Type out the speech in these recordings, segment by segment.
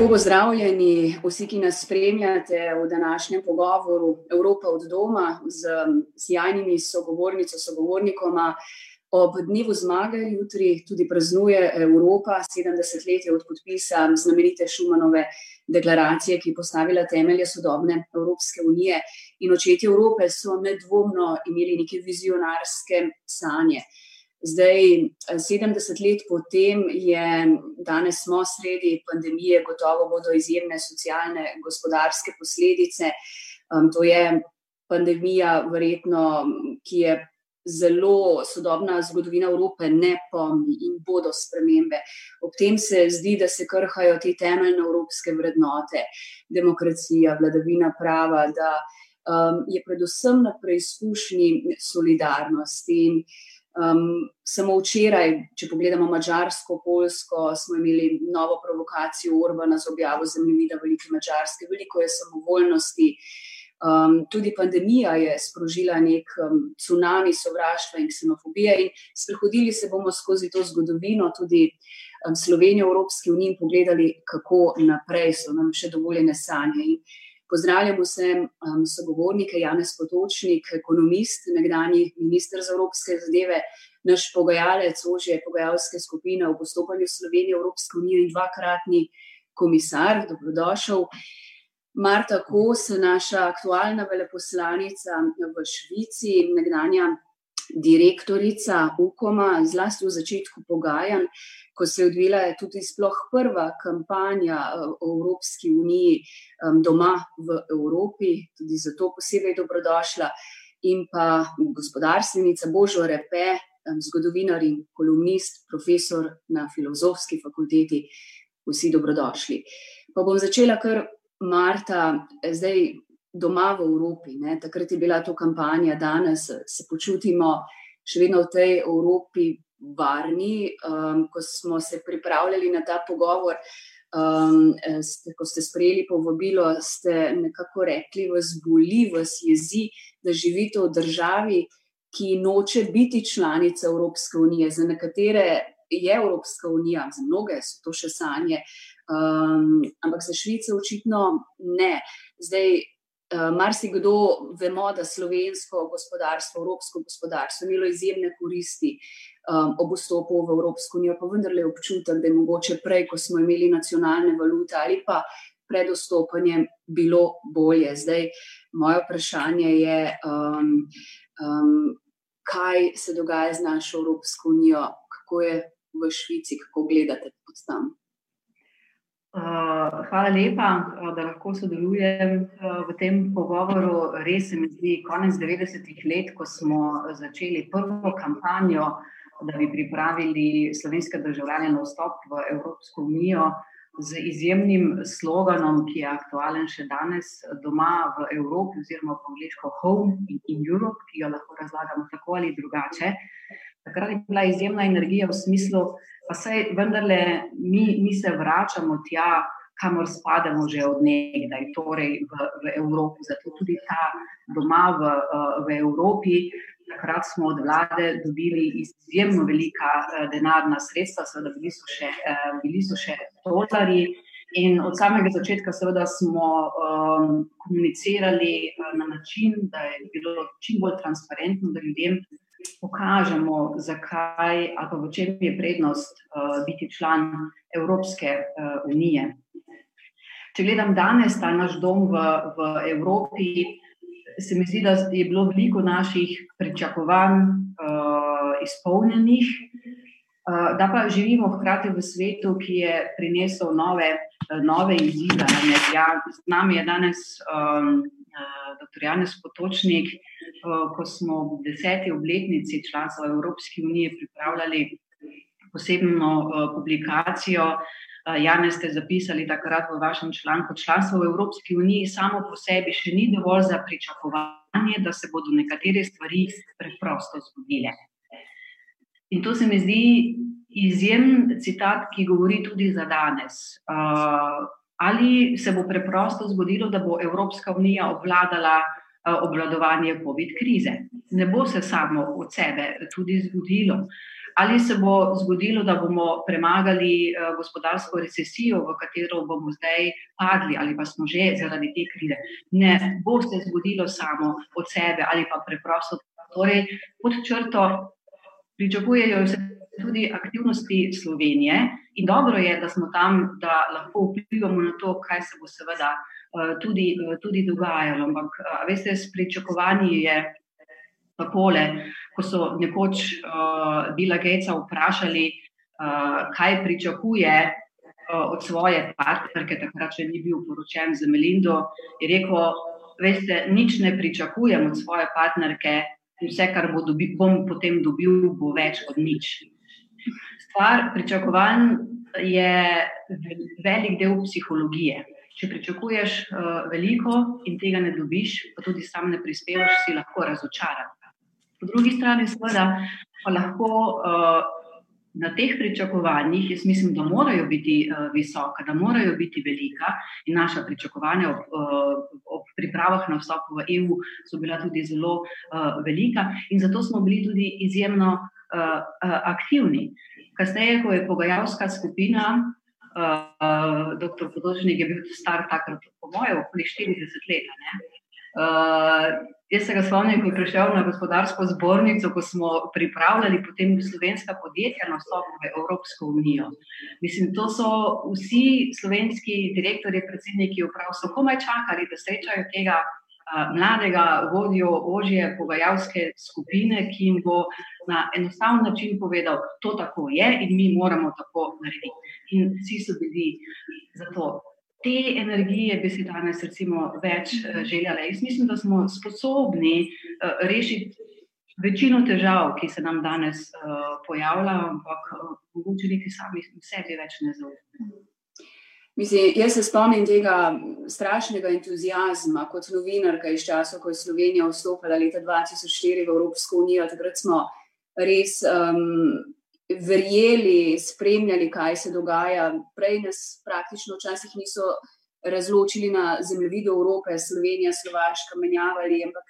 Lepo pozdravljeni vsi, ki nas spremljate v današnjem pogovoru Evropa od doma z sjajnimi sogovornico, sogovornikoma. Ob dnevu zmage jutri tudi praznuje Evropa 70 let od podpisa znamenite Šumanove deklaracije, ki je postavila temelje sodobne Evropske unije. In očetje Evrope so nedvomno imeli neke vizionarske sanje. Zdaj, sedemdeset let po tem je, danes smo sredi pandemije, gotovo bodo izjemne socialne, gospodarske posledice. to je pandemija verjetno, ki je zelo sodobna zgodovina Evrope ne pomni in bodo spremembe. Ob tem se zdi, da se krhajo te temeljne evropske vrednote. Demokracija, vladavina prava, da, je predvsem na preizkušnji solidarnosti in, samo včeraj, če pogledamo Madžarsko, Poljsko, smo imeli novo provokacijo Orbana z objavo zemljevida velike Madžarske, veliko je samovoljnosti. tudi pandemija je sprožila neki, cunami sovraštva in ksenofobije in sprehodili se bomo skozi to zgodovino, tudi, Slovenijo v Evropski uniji in pogledali, kako naprej, so nam še dovoljene sanje in pozdravljam vse, sogovornike, Janez Potočnik, ekonomist, nekdanji minister za evropske zadeve, naš pogajalec ožje pogajalske skupine o postopanju Slovenije v Evropsko unijo in dvakratni komisar, dobrodošel. Marta Kos, naša aktualna veleposlanica v Švici, nekdanja direktorica Ukoma, zlasti v začetku pogajanj, ko se je odvila tudi sploh prva kampanja, o Evropski uniji, doma v Evropi, tudi zato posebej dobrodošla. In pa gospodarstvenica Božo Repe, zgodovinar in kolumnist, profesor na Filozofski fakulteti. Vsi dobrodošli. Pa bom začela kar, Marta, zdaj doma v Evropi, ne, takrat je bila to kampanja, danes se počutimo še vedno v tej Evropi varni, ko smo se pripravljali na ta pogovor, ko ste sprejeli povabilo, ste nekako rekli, vas boli, vas jezi, da živite v državi, ki noče biti članica Evropske unije, za nekatere je Evropska unija, za mnoge so to še sanje, ampak za Švico očitno ne. Zdaj, marsikdo, vemo, da slovensko gospodarstvo, evropsko gospodarstvo imelo izjemne koristi, ob vstopu v Evropsko unijo, pa vendarle je občutek, da je mogoče prej, ko smo imeli nacionalne valute ali pa pred vstopanjem, bilo bolje, zdaj moje vprašanje je, kaj se dogaja z našo Evropsko unijo, kako je v Švici, kako gledate od tam? hvala lepa, da lahko sodelujem, v tem pogovoru, res se mi zdi konec devetdesetih let, ko smo začeli prvo kampanjo, da bi pripravili slovenske državljane na vstop v Evropsko unijo, z izjemnim sloganom, ki je aktualen še danes, doma v Evropi oziroma po angleško Home in Europe, ki ga lahko razlagamo tako ali drugače. Takrat je bila izjemna energija v smislu, pa saj vendarle mi, mi se vračamo tja, kamor spadamo že od nekdaj, torej v, v Evropo, zato tudi ta doma v, v Evropi, takrat smo od vlade dobili izjemno velika, denarna sredstva, seveda bili so še, bili so še tolarji. In od samega začetka seveda smo, komunicirali, na način, da je bilo čim bolj transparentno, da ljudem pokažemo, zakaj ali pa v čem je prednost, biti član Evropske, unije. Če gledam danes ta naš dom v, v Evropi, se mi zdi, da je bilo veliko naših pričakovanj, izpolnjenih, da pa živimo hkrati v svetu, ki je prinesel nove, nove izzive, ja, z nami je danes, doktor Janez Potočnik, ko smo ob deseti obletnici članstva v Evropski uniji pripravljali posebno, publikacijo, Janez, ste zapisali takrat v vašem članku: "Članstvo v Evropski uniji samo po sebi še ni dovolj za pričakovanje, da se bodo nekatere stvari preprosto zgodile." In to se mi zdi izjemen citat, ki govori tudi za danes. ali se bo preprosto zgodilo, da bo Evropska unija obvladala, obvladovanje covid krize? Ne bo se samo od sebe tudi zgodilo. Ali se bo zgodilo, da bomo premagali uh, gospodarsko recesijo, v katero bomo zdaj padli, ali pa smo že zaradi te krize? Ne bo se zgodilo samo od sebe, ali pa preprosto. Torej, pod črto pričakujejo se tudi aktivnosti Slovenije in dobro je, da smo tam, da lahko vplivamo na to, kaj se bo seveda uh, tudi, uh, tudi dogajalo. Ampak, veste, s pričakovanji je takole ko so nekoč uh, Bila Gatesa vprašali, uh, kaj pričakuje uh, od svoje partnerke, takrat še ni bil poročen z Melindo, je rekel: Veste, nič ne pričakujem od svoje partnerke, vse, kar bo dobi, bom potem dobil, bo več od nič. Stvar pričakovanj je velik del psihologije. Če pričakuješ uh, veliko in tega ne dobiš, pa tudi sam ne prispevaš, si lahko razočaran. Po drugi strani, seveda, pa lahko uh, na teh pričakovanjih, jaz mislim, da morajo biti uh, visoka, da morajo biti velika in naša pričakovanja ob, uh, ob pripravah na vstop v EU so bila tudi zelo uh, velika in zato smo bili tudi izjemno uh, uh, aktivni. Kasneje, ko je pogajalska skupina, uh, dr. Podožnik je bil star takrat, po mojem, okoli 40 let. Uh, jaz se ga spomnim, ko je prišel na gospodarsko zbornico, ko smo pripravljali potem slovenska podjetja na vstop v Evropsko unijo. Mislim, to so vsi slovenski direktori, predsedniki uprav, so komaj čakali, da srečajo tega uh, mladega vodjo ožje pogajalske skupine, ki jim bo na enostaven način povedal, to tako je in mi moramo tako narediti. In vsi so bili za to te energije bi si danes recimo več eh, željeli. Jaz mislim, da smo sposobni uh, rešiti večino težav, ki se nam danes uh, pojavljajo, ampak mogoče niti sami sebi več ne zaupamo. Mislim, jaz se spomnim tega strašnega entuzijazma kot novinarka iz časa, ko je Slovenija vstopila leta 2004 v Evropsko unijo. Takrat smo res um, verjeli, spremljali, kaj se dogaja. Prej nas praktično včasih niso razločili na zemljevidu Evrope, Slovenija, Slovaška, menjavali, ampak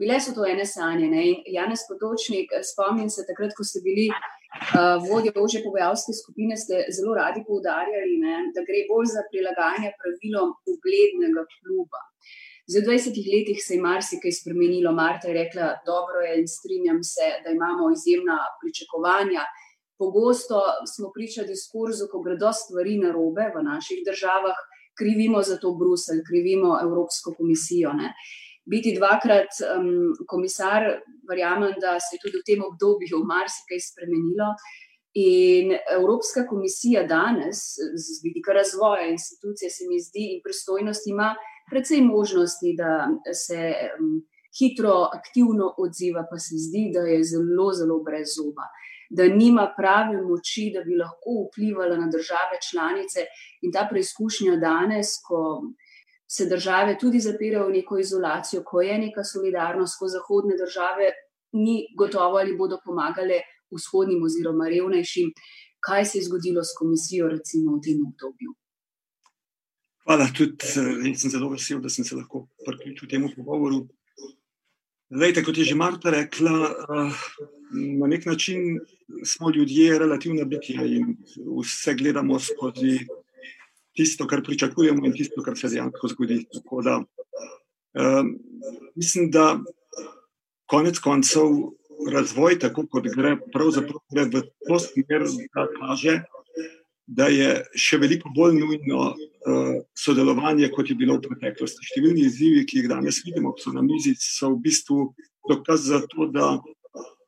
bile so to ene sanje. Ne? In Janes Potočnik, spomnim se takrat, ko ste bili uh, vodja ože pogajalske skupine, ste zelo radi poudarjali, ne? da gre bolj za prilagajanje pravilom uglednega kluba. Z 20 letih se je marsikaj spremenilo. Marta je rekla, dobro je in strinjam se, da imamo izjemna pričakovanja. Pogosto smo priča diskurzu, ko gredo stvari na robe v naših državah, krivimo za to Bruselj, krivimo Evropsko komisijo. Ne. Biti dvakrat um, komisar, verjamem, da se je tudi v tem obdobju marsikaj spremenilo. In Evropska komisija danes, z vidika razvoja institucije, se mi zdi, in pristojnosti ima predvsej možnosti, da se um, hitro, aktivno odziva, pa se zdi, da je zelo, zelo brez zoba da nima prave moči, da bi lahko vplivala na države članice. In ta preizkušnja danes, ko se države tudi zapirajo v neko izolacijo, ko je neka solidarnost, ko zahodne države ni gotovo ali bodo pomagale vzhodnim oziroma revnejšim, kaj se je zgodilo s komisijo, recimo v tem obdobju. Hvala, tudi eh, jaz sem zelo vesel, da sem se lahko priključil temu pogovoru. Lejte, kot je že Marta rekla, eh, na nek način smo ljudje relativno biti in vse gledamo skozi tisto, kar pričakujemo in tisto, kar se dejansko zgodi. Da, um, mislim, da konec koncev razvoj, tako kot gre, pravzaprav gre v to smer, da kaže, da je še veliko bolj nujno uh, sodelovanje, kot je bilo v preteklosti. Številni izzivi, ki jih danes vidimo, ki so na mizi, so v bistvu dokaz za to, da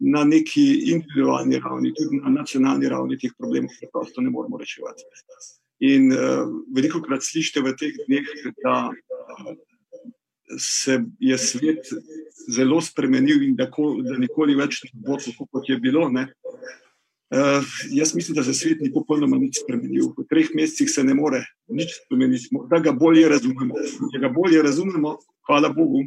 na neki individualni ravni, tudi na nacionalni ravni, teh problemov preprosto ne moremo reševati. In uh, veliko krat slišite v teh dneh, da uh, se je svet zelo spremenil in da, ko, da nikoli več ne bo tako, kot je bilo. Uh, jaz mislim, da se svet ni popolnoma nič spremenil. V treh mesecih se ne more nič spremeniti, da ga bolje razumemo. Da ga bolje razumemo, hvala Bogu,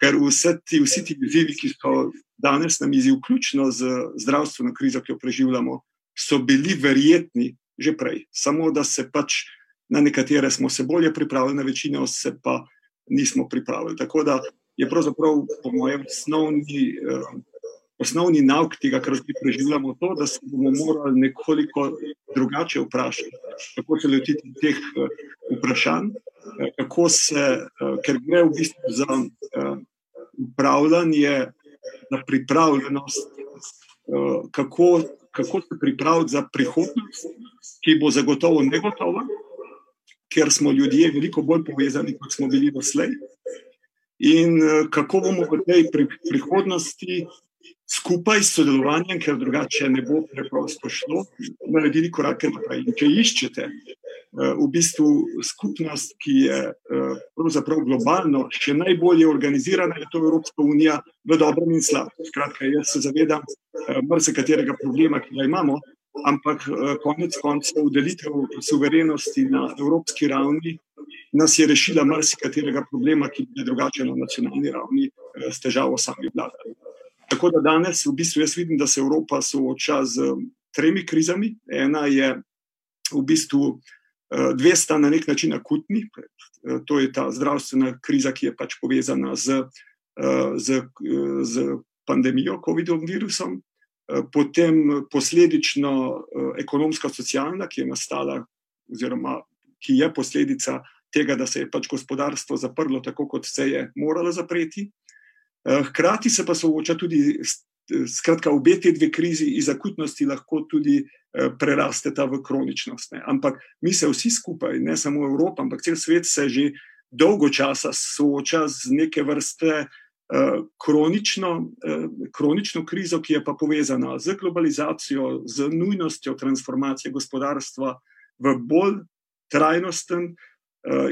ker vse ti, vsi ti izzivi, ki so danes na mizi, vključno z zdravstveno krizo, ki jo preživljamo, so bili verjetni že prej. Samo da se pač na nekatere smo se bolje pripravili, na večino se pa nismo pripravili. Tako da je pravzaprav, po mojem, osnovni, eh, osnovni nauk tega, kar zdaj preživljamo, to, da se bomo morali nekoliko drugače vprašati, kako se lotiti teh vprašanj, kako se, ker gre v bistvu za upravljanje, za pripravljenost, kako, kako se pripraviti za prihodnost, ki bo zagotovo negotova, ker smo ljudje veliko bolj povezani, kot smo bili doslej. In kako bomo v tej prihodnosti skupaj s sodelovanjem, ker drugače ne bo preprosto šlo, naredili korake naprej. In če iščete v bistvu skupnost, ki je pravzaprav globalno še najbolje organizirana, je to Evropska unija v dobrem in slabem. Skratka, jaz se zavedam marsikaterega problema, ki ga imamo, ampak konec koncev delitev suverenosti na evropski ravni nas je rešila marsikaterega problema, ki bi drugače na nacionalni ravni s težavo sami vladali. Tako da danes v bistvu jaz vidim, da se Evropa sooča z tremi krizami. Ena je v bistvu, dve sta na nek način akutni, to je ta zdravstvena kriza, ki je pač povezana z, z, z pandemijo, COVID-om virusom, potem posledično ekonomsko-socialna, ki je nastala, oziroma ki je posledica tega, da se je pač gospodarstvo zaprlo, tako kot se je moralo zapreti. Hkrati se pa sooča tudi, skratka, obe te dve krizi iz akutnosti lahko tudi prerasteta v kroničnost. Ne. Ampak mi se vsi skupaj, ne samo Evropa, ampak cel svet se že dolgo časa sooča z neke vrste kronično, kronično krizo, ki je pa povezana z globalizacijo, z nujnostjo transformacije gospodarstva v bolj trajnosten,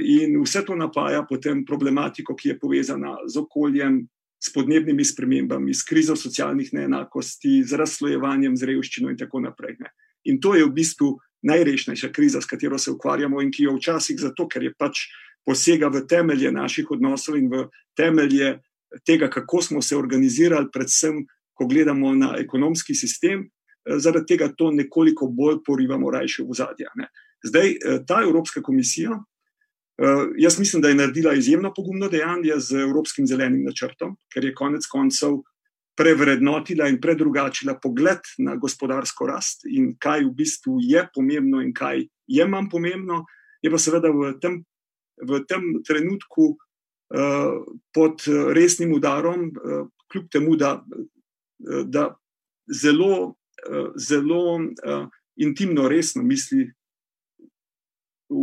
in vse to napaja potem problematiko, ki je povezana z okoljem, s podnebnimi spremembami, s krizo socialnih neenakosti, z razslojevanjem, z revščino in tako naprej. Ne. In to je v bistvu najresnejša kriza, s katero se ukvarjamo in ki jo včasih zato, ker je pač posega v temelje naših odnosov in v temelje tega, kako smo se organizirali, predvsem, ko gledamo na ekonomski sistem, zaradi tega to nekoliko bolj porivamo rajše v zadje. Zdaj, ta Evropska komisija, jaz mislim, da je naredila izjemno pogumno dejanje z Evropskim zelenim načrtom, ker je konec koncev prevrednotila in predrugačila pogled na gospodarsko rast in kaj v bistvu je pomembno in kaj je manj pomembno, je pa seveda v tem, v tem trenutku pod resnim udarom, kljub temu, da, da zelo, zelo intimno, resno misli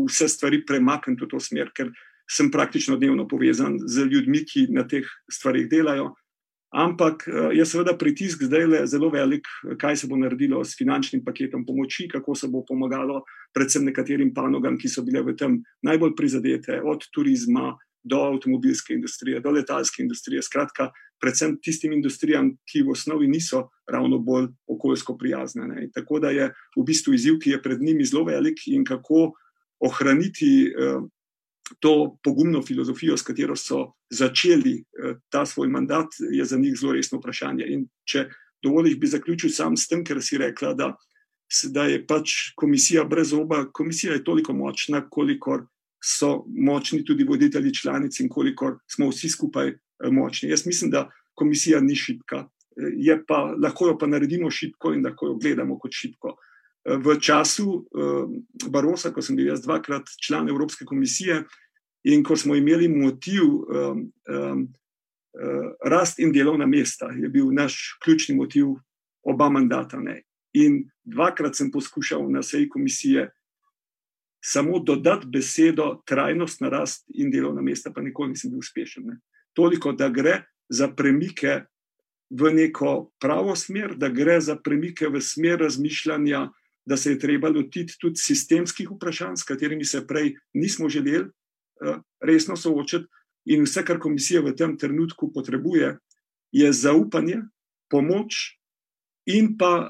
vse stvari premakniti v to smer, ker sem praktično dnevno povezan z ljudmi, ki na teh stvarih delajo. Ampak je seveda pritisk zdaj le zelo velik, kaj se bo naredilo s finančnim paketom pomoči, kako se bo pomagalo predvsem nekaterim panogam, ki so bile v tem najbolj prizadete, od turizma do avtomobilske industrije, do letalske industrije, skratka, predvsem tistim industrijam, ki v osnovi niso ravno bolj okoljsko prijazne. Ne. Tako da je v bistvu izziv, ki je pred njimi, zelo velik in kako ohraniti to pogumno filozofijo, s katero so začeli ta svoj mandat, je za njih zelo resno vprašanje. In če dovoliš, bi zaključil sam s tem, ker si rekla, da, da je pač komisija brez oba. Komisija je toliko močna, kolikor so močni tudi voditelji članic in kolikor smo vsi skupaj močni. Jaz mislim, da komisija ni šibka, je pa, lahko jo pa naredimo šibko in lahko jo gledamo kot šibko. V času Barosa, ko sem bil jaz dvakrat član Evropske komisije in ko smo imeli motiv um, um, rast in delovna mesta, je bil naš ključni motiv oba mandata. Ne. In dvakrat sem poskušal na seji komisije samo dodati besedo trajnostna rast in delovna mesta, pa nikoli nisem bil uspešen. Ne. Toliko, da gre za premike v neko pravo smer, da gre za premike v smer razmišljanja da se je treba lotiti tudi sistemskih vprašanj, s katerimi se prej nismo želeli resno soočiti. In vse, kar komisija v tem trenutku potrebuje, je zaupanje, pomoč in pa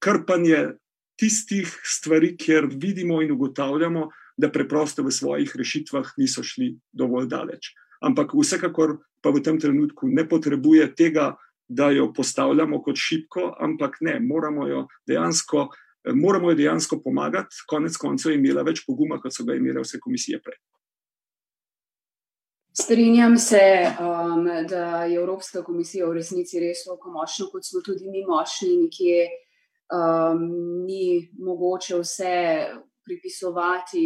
krpanje tistih stvari, kjer vidimo in ugotavljamo, da preprosto v svojih rešitvah niso šli dovolj daleč. Ampak vsekakor pa v tem trenutku ne potrebuje tega, da jo postavljamo kot šibko, ampak ne, moramo jo dejansko, moramo jo dejansko pomagati, konec koncev je imela več poguma, kot so ga imele vse komisije prej. Strinjam se, um, da je Evropska komisija v resnici res tako močna, kot smo tudi mi močni, nekje um, ni mogoče vse pripisovati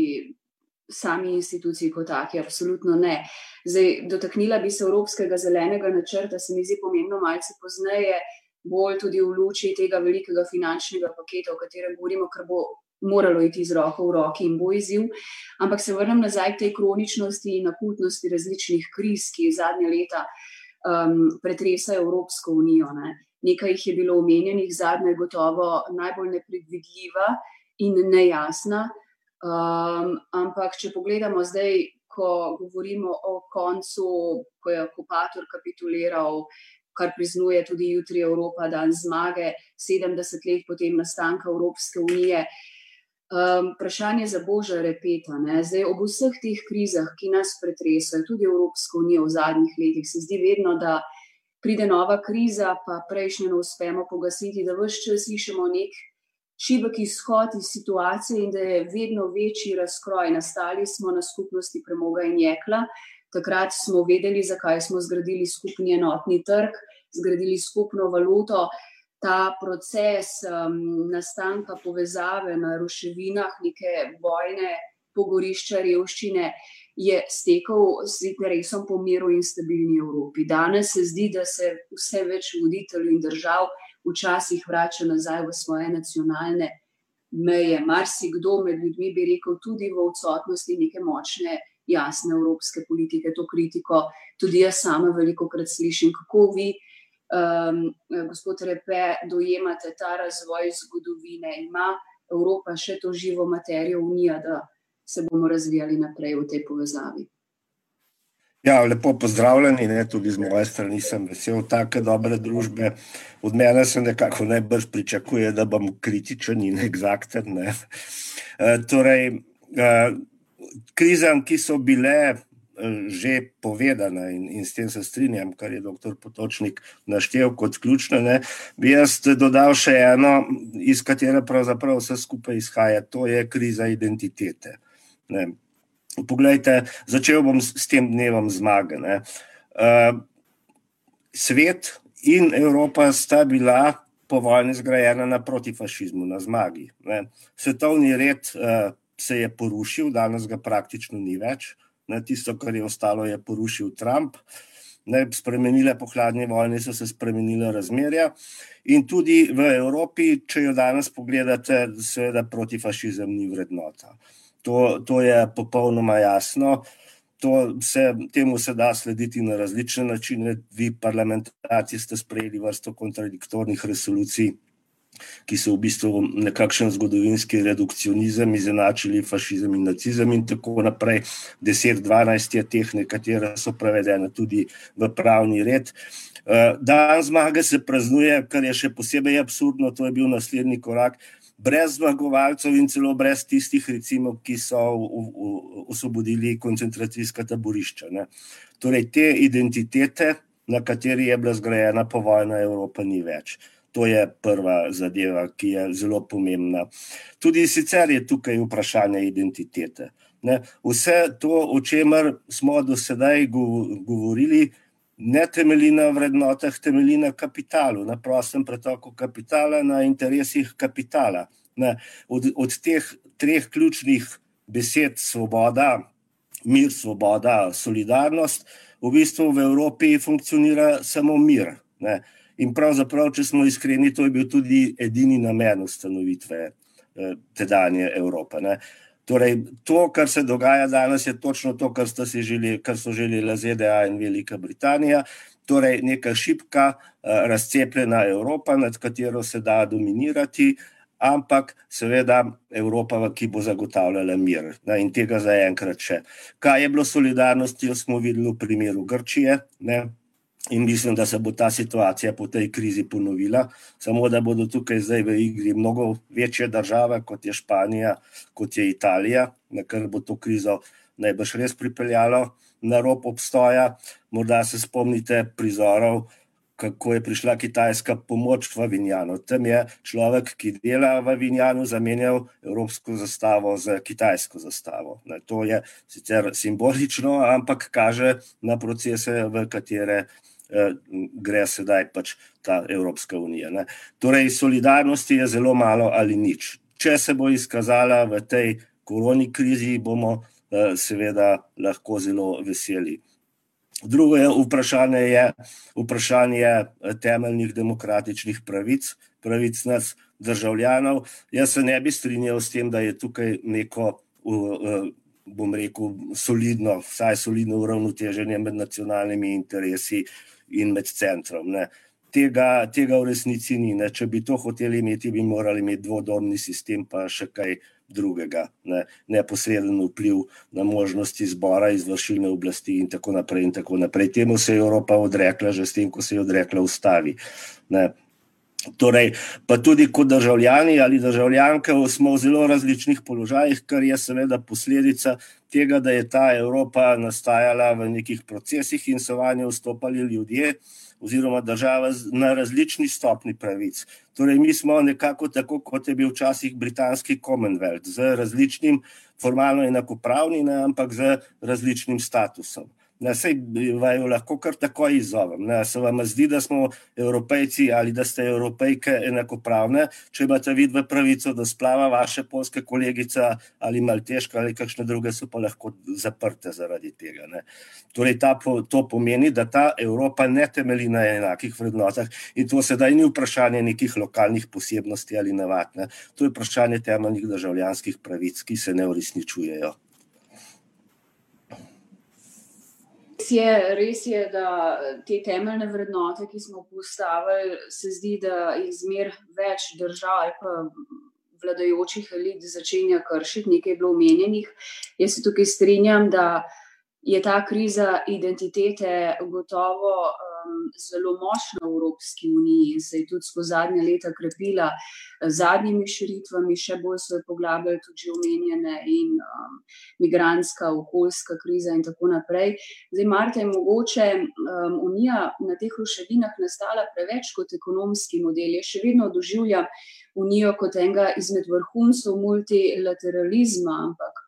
sami instituciji kot taki, absolutno ne. Zdaj, dotaknila bi se Evropskega zelenega načrta, se mi zdi pomembno malce pozneje, bolj tudi v luči tega velikega finančnega paketa, o katerem govorimo, kar bo moralo iti z roko v roki in bo izziv. Ampak se vrnem nazaj k tej kroničnosti in akutnosti različnih kriz, ki zadnje leta um, pretresajo Evropsko unijo. Ne. Nekaj jih je bilo omenjenih, zadnja je gotovo najbolj nepredvidljiva in nejasna. Um, ampak, če pogledamo zdaj, ko govorimo o koncu, ko je okupator kapituliral, kar priznuje tudi jutri Evropa, dan zmage, 70 let potem nastanka Evropske unije. Um, vprašanje za božja repeta. Ne? Zdaj, ob vseh teh krizah, ki nas pretresajo, tudi Evropsko unijo v zadnjih letih, se zdi vedno, da pride nova kriza, pa prejšnjo ne uspemo pogasiti, da vse čas slišimo nek šibek izhod iz situacije in da je vedno večji razkroj. Nastali smo na skupnosti premoga in jekla. Takrat smo vedeli, zakaj smo zgradili skupni enotni trg, zgradili skupno valuto. Ta proces um, nastanka povezave na ruševinah, neke vojne, pogorišča, revščine, je stekel z interesom po miru in stabilni Evropi. Danes se zdi, da se vse več voditeljev in držav včasih vrača nazaj v svoje nacionalne meje. Marsikdo med ljudmi bi rekel, tudi v odsotnosti neke močne, jasne evropske politike, to kritiko tudi jaz sama veliko krat slišim. Kako vi, um, gospod Repe, dojemate ta razvoj zgodovine? Ima Evropa še to živo materijo Unija, da se bomo razvijali naprej v tej povezavi? Ja, lepo pozdravljeni, ne, tudi z moje strani sem vesel take dobre družbe. Od mene se nekako najbrž pričakuje, da bom kritičen in egzakten. Ne. E, torej, e, krizam, ki so bile e, že povedane in, in s tem se strinjam, kar je dr. Potočnik naštel kot ključno, ne, bi jaz dodal še eno, iz katere pravzaprav vse skupaj izhaja, to je kriza identitete. Ne. Poglejte, začel bom s tem dnevom zmage. Uh, svet in Evropa sta bila po vojni zgrajena na protifašizmu, na zmagi. Ne. Svetovni red uh, se je porušil, danes ga praktično ni več. Ne. Tisto, kar je ostalo, je porušil Trump. Ne, spremenile po hladni vojni so se spremenile razmerja, in tudi v Evropi, če jo danes pogledate, seveda protifašizem ni vrednota. Uh, To, to je popolnoma jasno. Se, temu se da slediti na različne načine. Vi, parlamentarci, ste sprejeli vrsto kontradiktornih resolucij, ki so v bistvu nekakšen zgodovinski redukcionizem, izenačili fašizem in nacizem, in tako naprej. 10-12 je teh, nekatere so prevedene tudi v pravni red. Eh, dan zmage se praznuje, kar je še posebej absurdno, to je bil naslednji korak brez zmagovalcev in celo brez tistih, recimo, ki so osvobodili koncentracijska taborišča. Ne. Torej, te identitete, na kateri je bila zgrajena povojna Evropa, ni več. To je prva zadeva, ki je zelo pomembna. Tudi sicer je tukaj vprašanje identitete. Ne. Vse to, o čemer smo do sedaj govorili, ne temelji na vrednotah, temelji na kapitalu, na prostem pretoku kapitala, na interesih kapitala. Ne, od, od teh treh ključnih besed, svoboda, mir, svoboda, solidarnost, v bistvu v Evropi funkcionira samo mir. Ne. In pravzaprav, če smo iskreni, to je bil tudi edini namen ustanovitve eh, tedanje Evrope. Ne. Torej, to, kar se dogaja danes, je točno to, kar, želi, kar so želeli ZDA in Velika Britanija. Torej, neka šipka, eh, razcepljena Evropa, nad katero se da dominirati, ampak seveda Evropa, ki bo zagotavljala mir. Na, in tega zaenkrat še. Kaj je bilo solidarnosti, smo videli v primeru Grčije. Ne? In mislim, da se bo ta situacija po tej krizi ponovila, samo da bodo tukaj zdaj v igri mnogo večje države, kot je Španija, kot je Italija, na kar bo to krizo najbrž res pripeljalo na rob obstoja. Morda se spomnite prizorov, kako je prišla kitajska pomoč v Avinjanu. Tam je človek, ki dela v Avinjanu, zamenjal evropsko zastavo za kitajsko zastavo. Ne, to je sicer simbolično, ampak kaže na procese, v katere gre sedaj pač ta Evropska unija. Ne. Torej, solidarnosti je zelo malo ali nič. Če se bo izkazala v tej koroni krizi, bomo eh, seveda lahko zelo veseli. Drugo je vprašanje, je vprašanje eh, temeljnih demokratičnih pravic, pravic nas državljanov. Jaz se ne bi strinjal s tem, da je tukaj neko, bom rekel, solidno, vsaj solidno uravnoteženje med nacionalnimi interesi in med centrom. Ne. Tega, tega v resnici ni. Ne. Če bi to hoteli imeti, bi morali imeti dvodomni sistem, pa še kaj drugega, ne, neposreden vpliv na možnosti izbora izvršilne oblasti, in tako naprej. In tako naprej. Temu se je Evropa odrekla, že s tem, ko se je odrekla ustavi. Ne. Torej, pa tudi kot državljani ali državljanke smo v zelo različnih položajih, kar je seveda posledica tega, da je ta Evropa nastajala v nekih procesih in so v njo vstopali ljudje oziroma država na različni stopni pravic. Torej, mi smo nekako tako, kot je bil včasih britanski Commonwealth, z različnim, formalno enakopravnim, ampak z različnim statusom. Ne, sej vaju lahko kar tako izzovem. Ne, se vam zdi, da smo evropejci ali da ste evropejke enakopravne, če imate vidve pravico do splava, vaše polske kolegice ali malteške ali kakšne druge so pa lahko zaprte zaradi tega. Torej, ta, to pomeni, da ta Evropa ne temeli na enakih vrednotah in to sedaj ni vprašanje nekih lokalnih posebnosti ali navad. Ne. To je vprašanje temeljnih državljanskih pravic, ki se ne uresničujejo. Je, res je, da te temeljne vrednote, ki smo postavili, se zdi, da jih zmer več držav ali pa vladajočih elit začenja kršiti, nekaj je bilo omenjenih. Jaz se tukaj strinjam, da je ta kriza identitete gotovo um, zelo močna v Evropski uniji in se je tudi skozi zadnje leta krepila z zadnjimi širitvami, še bolj so jo poglabljali tudi že omenjene in um, migranska, okoljska kriza in tako naprej. Zdaj, Marta, je mogoče um, unija na teh ruševinah nastala preveč kot ekonomski model, je še vedno doživlja unijo kot enega izmed vrhuncev multilateralizma, ampak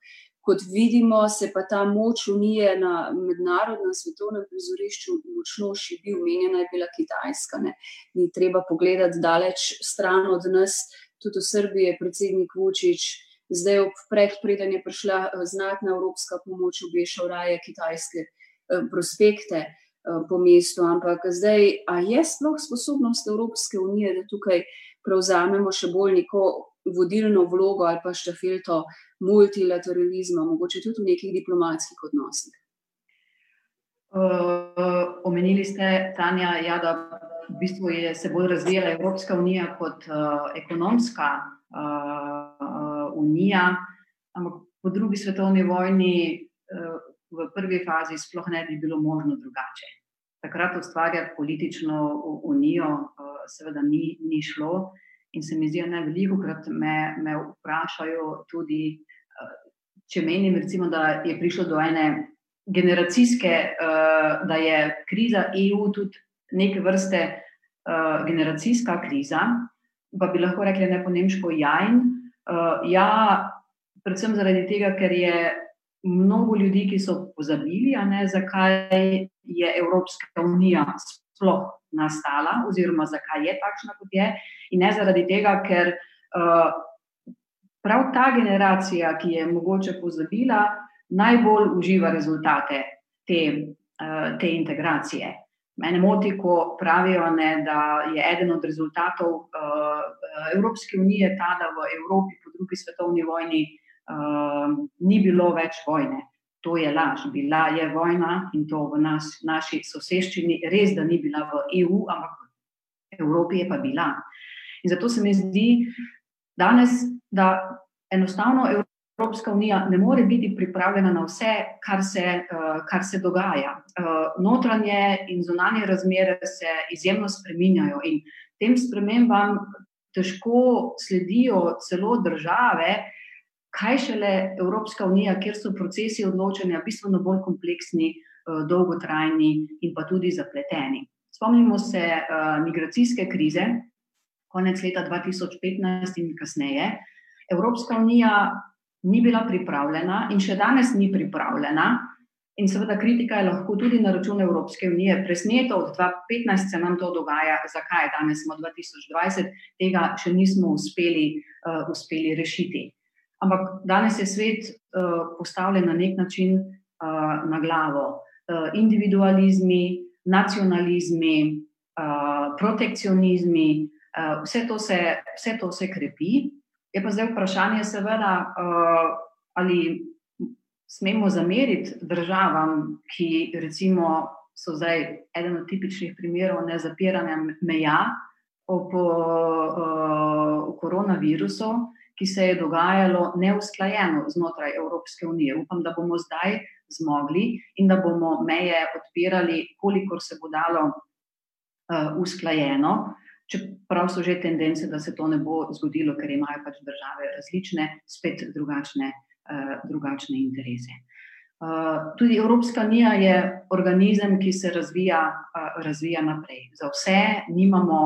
kot vidimo, se pa ta moč unije na mednarodnem svetovnem prizorišču močno šibi, umenjena je bila Kitajska. Ne. Ni treba pogledati daleč stran od nas, tudi v Srbiji je predsednik Vučić. Zdaj, predpreden je prišla eh, znatna evropska pomoč, obešal raje kitajske eh, prospekte eh, po mestu. Ampak zdaj, a je sploh sposobnost Evropske unije, da tukaj prevzamemo še bolj neko vodilno vlogo ali pa štafeto multilateralizma, mogoče tudi v nekih diplomatskih odnosih. Uh, omenili ste, Tanja, ja, da v bistvu je se bolj razvijala Evropska unija kot uh, ekonomska uh, unija, ampak po drugi svetovni vojni uh, v prvi fazi sploh ne bi bilo možno drugače. Takrat ustvarjati politično unijo uh, seveda ni, ni šlo in se mi zdi, da veliko krat me, me vprašajo tudi, če menim, recimo, da je prišlo do ene generacijske, uh, da je kriza EU tudi neke vrste uh, generacijska kriza, pa bi lahko rekli ne po nemško jajn. Ja, predvsem zaradi tega, ker je mnogo ljudi, ki so pozabili, ne, zakaj je Evropska unija sploh nastala, oziroma zakaj je takšna, kot je, in ne zaradi tega, ker. Uh, prav ta generacija, ki je mogoče pozabila, najbolj uživa rezultate te, uh, te integracije. Mene moti, ko pravijo, ne, da je eden od rezultatov uh, Evropske unije ta, da v Evropi po drugi svetovni vojni uh, ni bilo več vojne. To je laž. Bila je vojna in to v nas, naši soseščini, res, da ni bila v EU, ampak v Evropi je pa bila. In zato se mi zdi danes da enostavno Evropska unija ne more biti pripravljena na vse, kar se, uh, kar se dogaja. Uh, notranje in zunanje razmere se izjemno spreminjajo in tem spremembam težko sledijo celo države, kaj šele Evropska unija, kjer so procesi odločanja bistveno bolj kompleksni, uh, dolgotrajni in pa tudi zapleteni. Spomnimo se uh, migracijske krize, konec leta 2015 in kasneje. Evropska unija ni bila pripravljena in še danes ni pripravljena. In seveda kritika je lahko tudi na račun Evropske unije. Presneto od 2015 se nam to dogaja, zakaj danes smo 2020, tega še nismo uspeli, uh, uspeli rešiti. Ampak danes je svet uh, postavljen na nek način uh, na glavo. Uh, individualizmi, nacionalizmi, uh, protekcionizmi, uh, vse, to se, vse to se krepi. Je pa zdaj vprašanje, seveda, uh, ali smemo zameriti državam, ki recimo so zdaj eden od tipičnih primerov nezapiranja meja ob uh, koronavirusu, ki se je dogajalo neusklajeno znotraj Evropske unije. Upam, da bomo zdaj zmogli in da bomo meje odpirali, kolikor se bo dalo uh, usklajeno. Čeprav so že tendence, da se to ne bo zgodilo, ker imajo pač države različne, spet drugačne, uh, drugačne interese. Uh, tudi Evropska unija je organizem, ki se razvija, uh, razvija naprej. Za vse nimamo,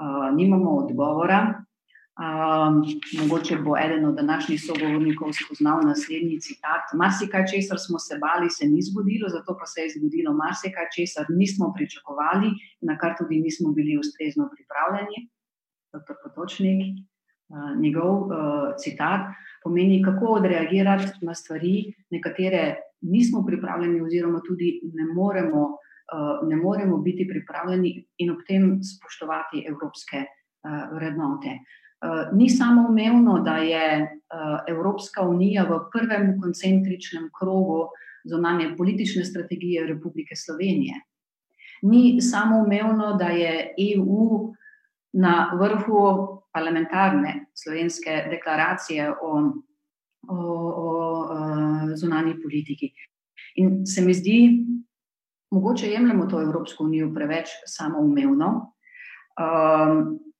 uh, nimamo odgovora, Um, mogoče bo eden od današnjih sogovornikov spoznal naslednji citat. Marsikaj, česar smo se bali, se ni zgodilo, zato pa se je zgodilo marsikaj, česar nismo pričakovali, na kar tudi nismo bili ustrezno pripravljeni. Dr. Potočnik, uh, njegov uh, citat pomeni, kako odreagirati na stvari, nekatere nismo pripravljeni, oziroma tudi ne moremo, uh, ne moremo biti pripravljeni in ob tem spoštovati evropske uh, vrednote. Eh, ni samo umevno, da je eh, Evropska unija v prvem koncentričnem krogu zonanje politične strategije Republike Slovenije. Ni samo umevno, da je EU na vrhu parlamentarne slovenske deklaracije o, o, o, o eh, zonanji politiki. In se mi zdi, mogoče jemljemo to Evropsko unijo preveč samoumevno. Um,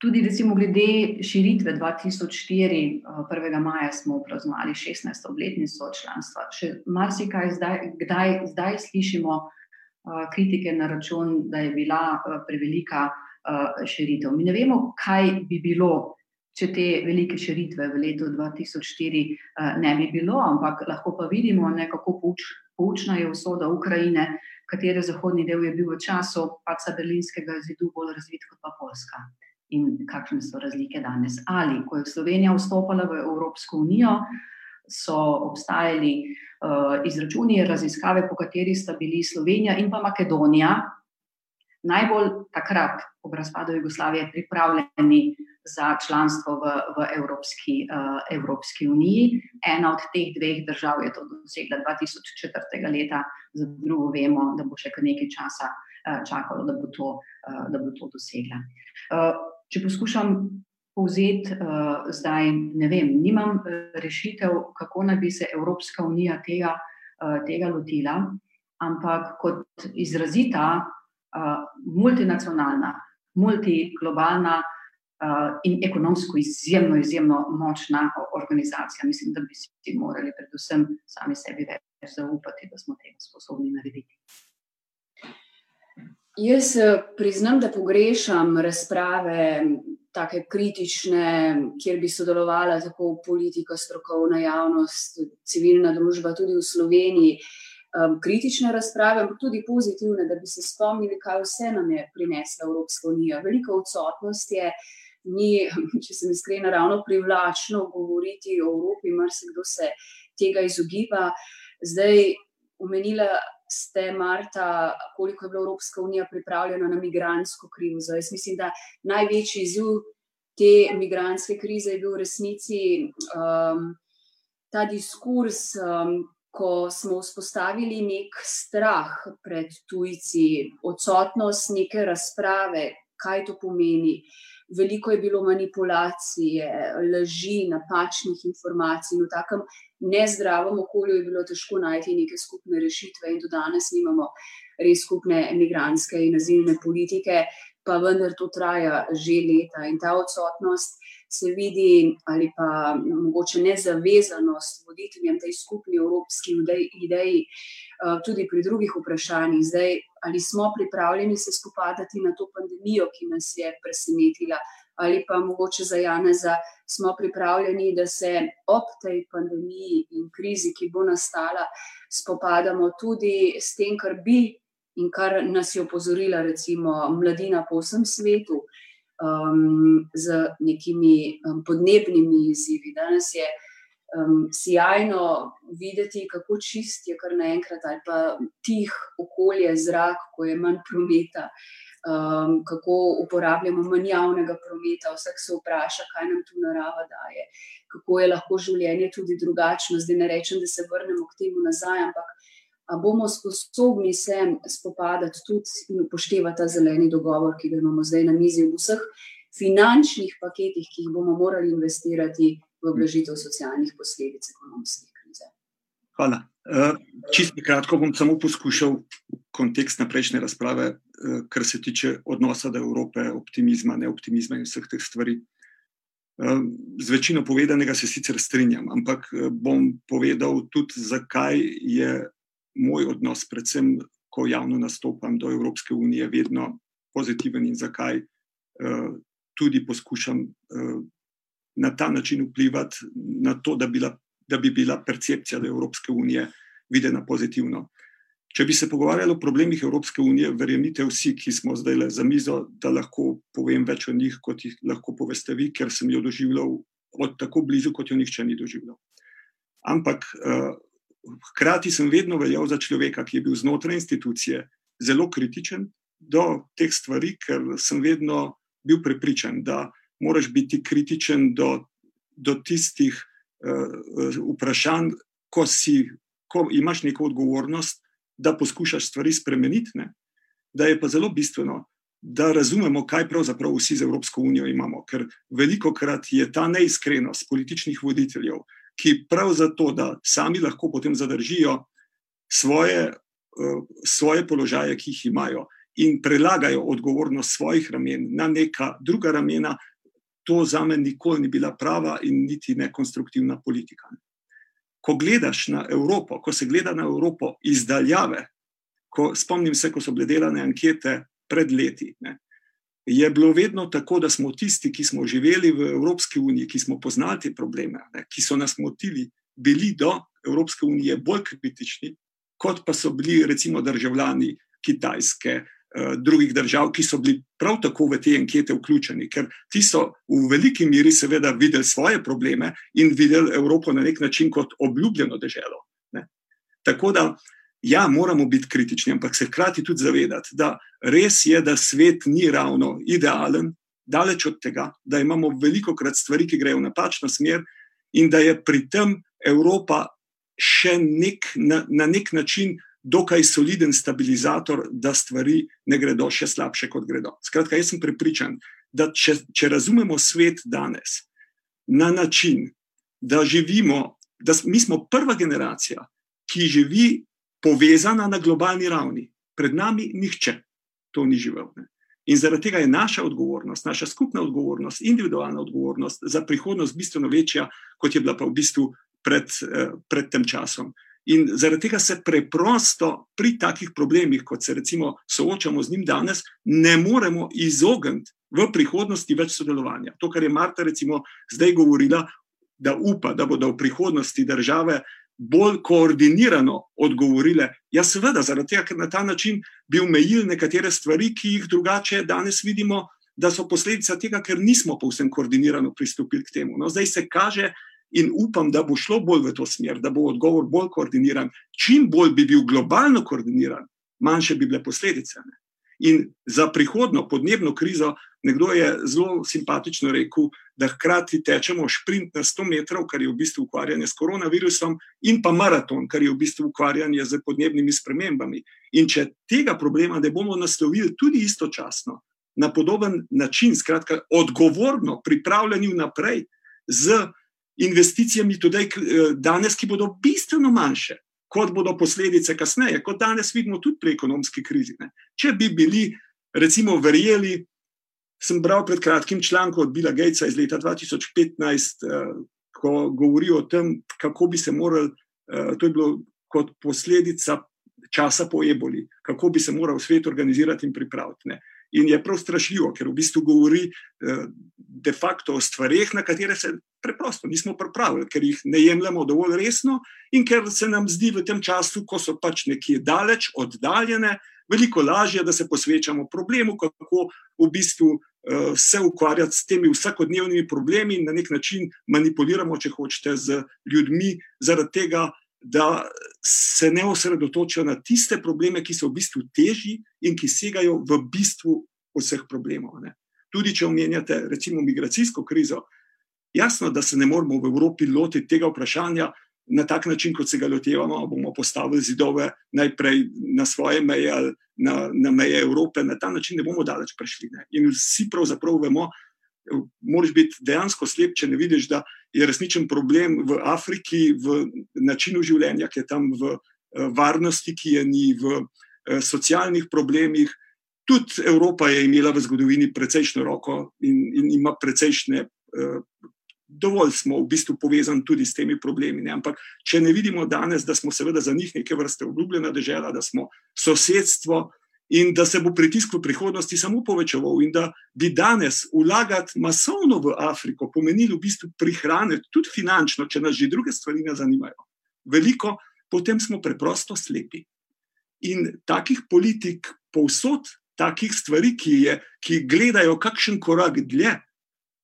Tudi, recimo, glede širitve 2004, 1. Eh, maja smo praznovali 16. obletnico članstva. Še marsikaj zdaj, kdaj, zdaj slišimo uh, kritike na račun, da je bila uh, prevelika širitev. Mi ne vemo, kaj bi bilo, če te velike širitve v letu 2004 uh, ne bi bilo, ampak lahko pa vidimo, ne, kako pouč, poučna je usoda Ukrajine, katere zahodni del je bil v času paca Berlinskega zidu bolj razvit kot pa Poljska in kakšne so razlike danes. Ali ko je Slovenija vstopila v Evropsko unijo, so obstajali uh, izračuni, raziskave, po kateri sta bili Slovenija in pa Makedonija najbolj takrat, ob razpadu Jugoslavije, pripravljeni za članstvo v, v Evropski, uh, Evropski uniji. Ena od teh dveh držav je to dosegla 2004. leta, za drugo vemo, da bo še kar nekaj časa. Čakalo, da bo to, da bo to dosegla. Če poskušam povzeti uh, zdaj, ne vem, nimam uh, rešitev, kako naj bi se Evropska unija tega, uh, tega lotila, ampak kot izrazita uh, multinacionalna, multiglobalna in ekonomsko izjemno, izjemno močna organizacija, mislim, da bi si morali predvsem sami sebi več zaupati, da smo tega sposobni narediti. Jaz eh, priznam, da pogrešam razprave, tako kritične, kjer bi sodelovala tako politika, strokovna javnost, civilna družba, tudi v Sloveniji. Um, kritične razprave, ampak tudi pozitivne, da bi se spomnili, kaj vse nam je prinesla Evropska unija. Veliko odsotnost je, ni, če sem iskrena, ravno privlačno govoriti o Evropi, marsikdo se tega izogiba. Zdaj, omenila ste, Marta, koliko je bila Evropska unija pripravljena na migransko krizo. Jaz mislim, da največji izziv te migranske krize je bil v resnici um, ta diskurs, um, ko smo vzpostavili nek strah pred tujci, odsotnost neke razprave, kaj to pomeni. Veliko je bilo manipulacije, laži, napačnih informacij. In v takem nezdravem okolju je bilo težko najti neke skupne rešitve, in do danes nimamo res skupne emigranske in azilne politike. Pa vendar to traja že leta in ta odsotnost se vidi, ali pa mogoče nezavezanost voditeljem tej skupni evropski ideji, tudi pri drugih vprašanjih. Zdaj, ali smo pripravljeni se spopadati na to pandemijo, ki nas je presenetila, ali pa mogoče za Janeza smo pripravljeni, da se ob tej pandemiji in krizi, ki bo nastala, spopadamo tudi s tem, kar bi in kar nas je opozorila, recimo, mladina po vsem svetu, um, z nekimi um, podnebnimi izzivi. Danes je um, sjajno videti, kako čist je kar naenkrat, ali pa tih okolje, zrak, ko je manj prometa um, kako uporabljamo manj javnega prometa. Vsak se vpraša, kaj nam tu narava daje, kako je lahko življenje tudi drugačno. Zdaj ne rečem, da se vrnemo k temu nazaj, ampak bomo sposobni se spopadati tudi in upoštevati ta zeleni dogovor, ki ga imamo zdaj na mizi v vseh finančnih paketih, ki jih bomo morali investirati v blažitev socialnih posledic ekonomske krize. Hvala. Uh, čisto kratko bom samo poskušal kontekst na prejšnje razprave, uh, kar se tiče odnosa do Evrope, optimizma, neoptimizma in vseh teh stvari. Uh, z večino povedanega se sicer strinjam, ampak bom povedal tudi, zakaj je moj odnos, predvsem ko javno nastopam do Evropske unije, vedno pozitiven in zakaj uh, tudi poskušam uh, na ta način vplivati na to, da bi bila da bi bila percepcija Evropske unije videna pozitivno. Če bi se pogovarjali o problemih Evropske unije, verjemite vsi, ki smo zdaj le za mizo, da lahko povem več o njih, kot jih lahko poveste vi, ker sem jo doživljal od tako blizu, kot jo nihče ni doživljal. Ampak uh, hkrati sem vedno veljal za človeka, ki je bil znotraj institucije zelo kritičen do teh stvari, ker sem vedno bil prepričan, da moraš biti kritičen do, do tistih uh, vprašanj, ko, si, ko imaš neko odgovornost, da poskušaš stvari spremeniti. Ne? Da je pa zelo bistveno, da razumemo, kaj pravzaprav vsi z Evropsko unijo imamo. Ker veliko krat je ta neiskrenost političnih voditeljev, ki prav zato, da sami lahko potem zadržijo svoje, uh, svoje položaje, ki jih imajo. In prelagajo odgovornost svojih ramen na neka druga ramena, to za me nikoli ni bila prava in niti ne konstruktivna politika. Ko gledaš na Evropo, ko se gleda na Evropo izdaljave, ko spomnim se, ko so bile delane ankete pred leti, ne, je bilo vedno tako, da smo tisti, ki smo živeli v Evropski uniji, ki smo poznali te probleme, ne, ki so nas motili, bili do Evropske unije bolj kritični, kot pa so bili recimo državljani Kitajske, Eh, drugih držav, ki so bili prav tako v te ankete vključeni, ker ti so v veliki meri, seveda, videli svoje probleme in videli Evropo na nek način kot obljubljeno državo. Tako da, ja, moramo biti kritični, ampak se hkrati tudi zavedati, da res je, da svet ni ravno idealen, daleč od tega, da imamo veliko krat stvari, ki grejo v napačno smer, in da je pri tem Evropa še nek, na, na nek način dokaj soliden stabilizator, da stvari ne gredo še slabše, kot gredo. Skratka, jaz sem prepričan, da če, če razumemo svet danes na način, da živimo, da mi smo prva generacija, ki živi povezana na globalni ravni, pred nami nihče to ni živel. Ne? In zaradi tega je naša odgovornost, naša skupna odgovornost, individualna odgovornost za prihodnost bistveno večja, kot je bila pa v bistvu pred, eh, pred tem časom. In zaradi tega se preprosto pri takih problemih, kot se recimo soočamo z njim danes, ne moremo izogniti v prihodnosti več sodelovanja. To, kar je Marta recimo zdaj govorila, da upa, da bodo v prihodnosti države bolj koordinirano odgovorile. Ja, seveda, zaradi tega, ker na ta način bi omejili nekatere stvari, ki jih drugače danes vidimo, da so posledica tega, ker nismo povsem koordinirano pristopili k temu. No, zdaj se kaže, in upam, da bo šlo bolj v to smer, da bo odgovor bolj koordiniran. Čim bolj bi bil globalno koordiniran, manjše bi bile posledice. Ne? In za prihodno podnebno krizo, nekdo je zelo simpatično rekel, da hkrati tečemo sprint na 100 metrov, kar je v bistvu ukvarjanje s koronavirusom, in pa maraton, kar je v bistvu ukvarjanje z podnebnimi spremembami. In če tega problema ne bomo naslovili tudi istočasno, na podoben način, skratka, odgovorno, pripravljeni vnaprej z investicijami tudi eh, danes, ki bodo bistveno manjše, kot bodo posledice kasneje, kot danes vidimo tudi pri ekonomski krizi. Ne. Če bi bili, recimo, verjeli sem bral pred kratkim članek od Bila Gatesa iz leta 2015, ko govori o tem, kako bi se morali, to je bilo kot posledica časa po eboli, kako bi se moral svet organizirati in pripraviti. Ne. In je prav strašljivo, ker v bistvu govori eh, de facto o stvarih, na katere se preprosto nismo pripravili, ker jih ne jemljemo dovolj resno in ker se nam zdi v tem času, ko so pač nekje daleč, oddaljene, veliko lažje, da se posvečamo problemu, kako v bistvu uh, se ukvarjati s temi vsakodnevnimi problemi in na nek način manipuliramo, če hočete, z ljudmi, zaradi tega, da se ne osredotočijo na tiste probleme, ki so v bistvu težji in ki segajo v bistvu vseh problemov. Ne. Tudi če omenjate, recimo, migracijsko krizo, jasno, da se ne moramo v Evropi lotiti tega vprašanja na tak način, kot se ga lotevamo. bomo postavili zidove najprej na svoje meje ali na, na meje Evrope, na ta način ne bomo daleč prišli. Ne. In vsi pravzaprav vemo, moraš biti dejansko slep, če ne vidiš, da je resničen problem v Afriki, v načinu življenja, ki je tam, v eh, varnosti, ki je ni, v eh, socialnih problemih. Tudi Evropa je imela v zgodovini precejšno roko in, in ima precejšne. Dovolj smo v bistvu povezani tudi s temi problemi. Ne? Ampak, če ne vidimo danes, da smo seveda za njih neke vrste obljubljena država, da smo sosedstvo, in da se bo pritisk v prihodnosti samo povečeval, in da bi danes vlagati masovno v Afriko pomenilo v bistvu prihraniti, tudi finančno, če nas že druge stvari ne zanimajo. Veliko, potem smo preprosto slepi. In takih politik, povsod takih stvari, ki, je, ki gledajo kakšen korak dlje,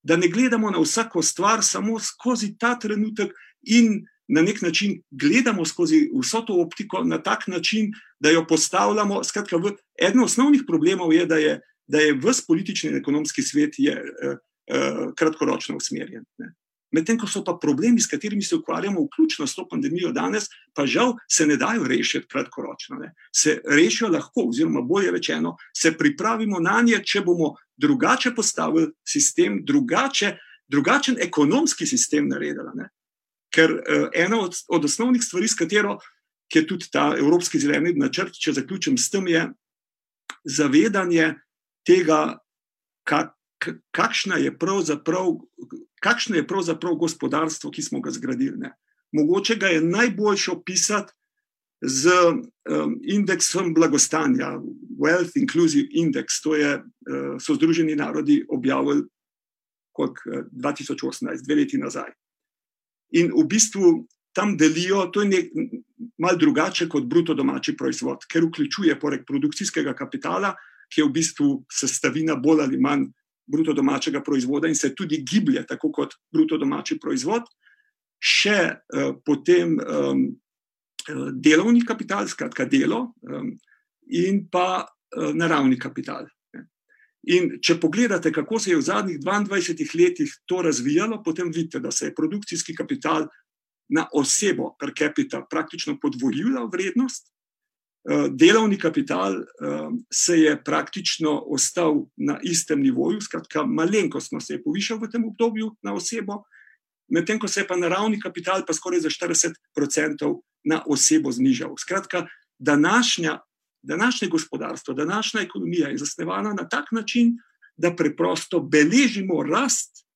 da ne gledamo na vsako stvar samo skozi ta trenutek in na nek način gledamo skozi vso to optiko na tak način, da jo postavljamo. Skratka, v, eden osnovnih problemov je, da je, da je vse politični in ekonomski svet je, eh, eh, kratkoročno usmerjen. Ne. Medtem ko so pa problemi, s katerimi se ukvarjamo, vključno s to pandemijo danes, pa žal se ne dajo rešiti kratkoročno. Ne. Se rešijo lahko, oziroma bolje rečeno, se pripravimo na nje, če bomo drugače postavili sistem, drugače, drugačen ekonomski sistem naredili. Ne. Ker uh, ena od, od osnovnih stvari, s katero je tudi ta Evropski zeleni načrt, če zaključim s tem, je zavedanje tega, kak, kakšno je pravzaprav. Kakšno je pravzaprav gospodarstvo, ki smo ga zgradili? Ne? Mogoče ga je najboljše opisati z um, indeksom blagostanja, Wealth Inclusive Index. To je, uh, so Združeni narodi objavili kot uh, 2018, dve leti nazaj in v bistvu tam delijo, to je malo drugače kot bruto domači proizvod, ker vključuje poleg produkcijskega kapitala, ki je v bistvu sestavina bolj ali manj bruto domačega proizvoda in se tudi giblje tako kot bruto domači proizvod, še uh, potem um, delovni kapital, skratka delo, um, in pa uh, naravni kapital. In če pogledate, kako se je v zadnjih 22 letih to razvijalo, potem vidite, da se je produkcijski kapital na osebo per capita praktično podvojil vrednost, eh, delovni kapital eh, se je praktično ostal na istem nivoju, skratka, malenkostno se je povišal v tem obdobju na osebo, medtem ko se je pa naravni kapital pa skoraj za 40% na osebo znižal. Skratka, današnja današnje gospodarstvo, današnja ekonomija je zasnovana na tak način, da preprosto beležimo rast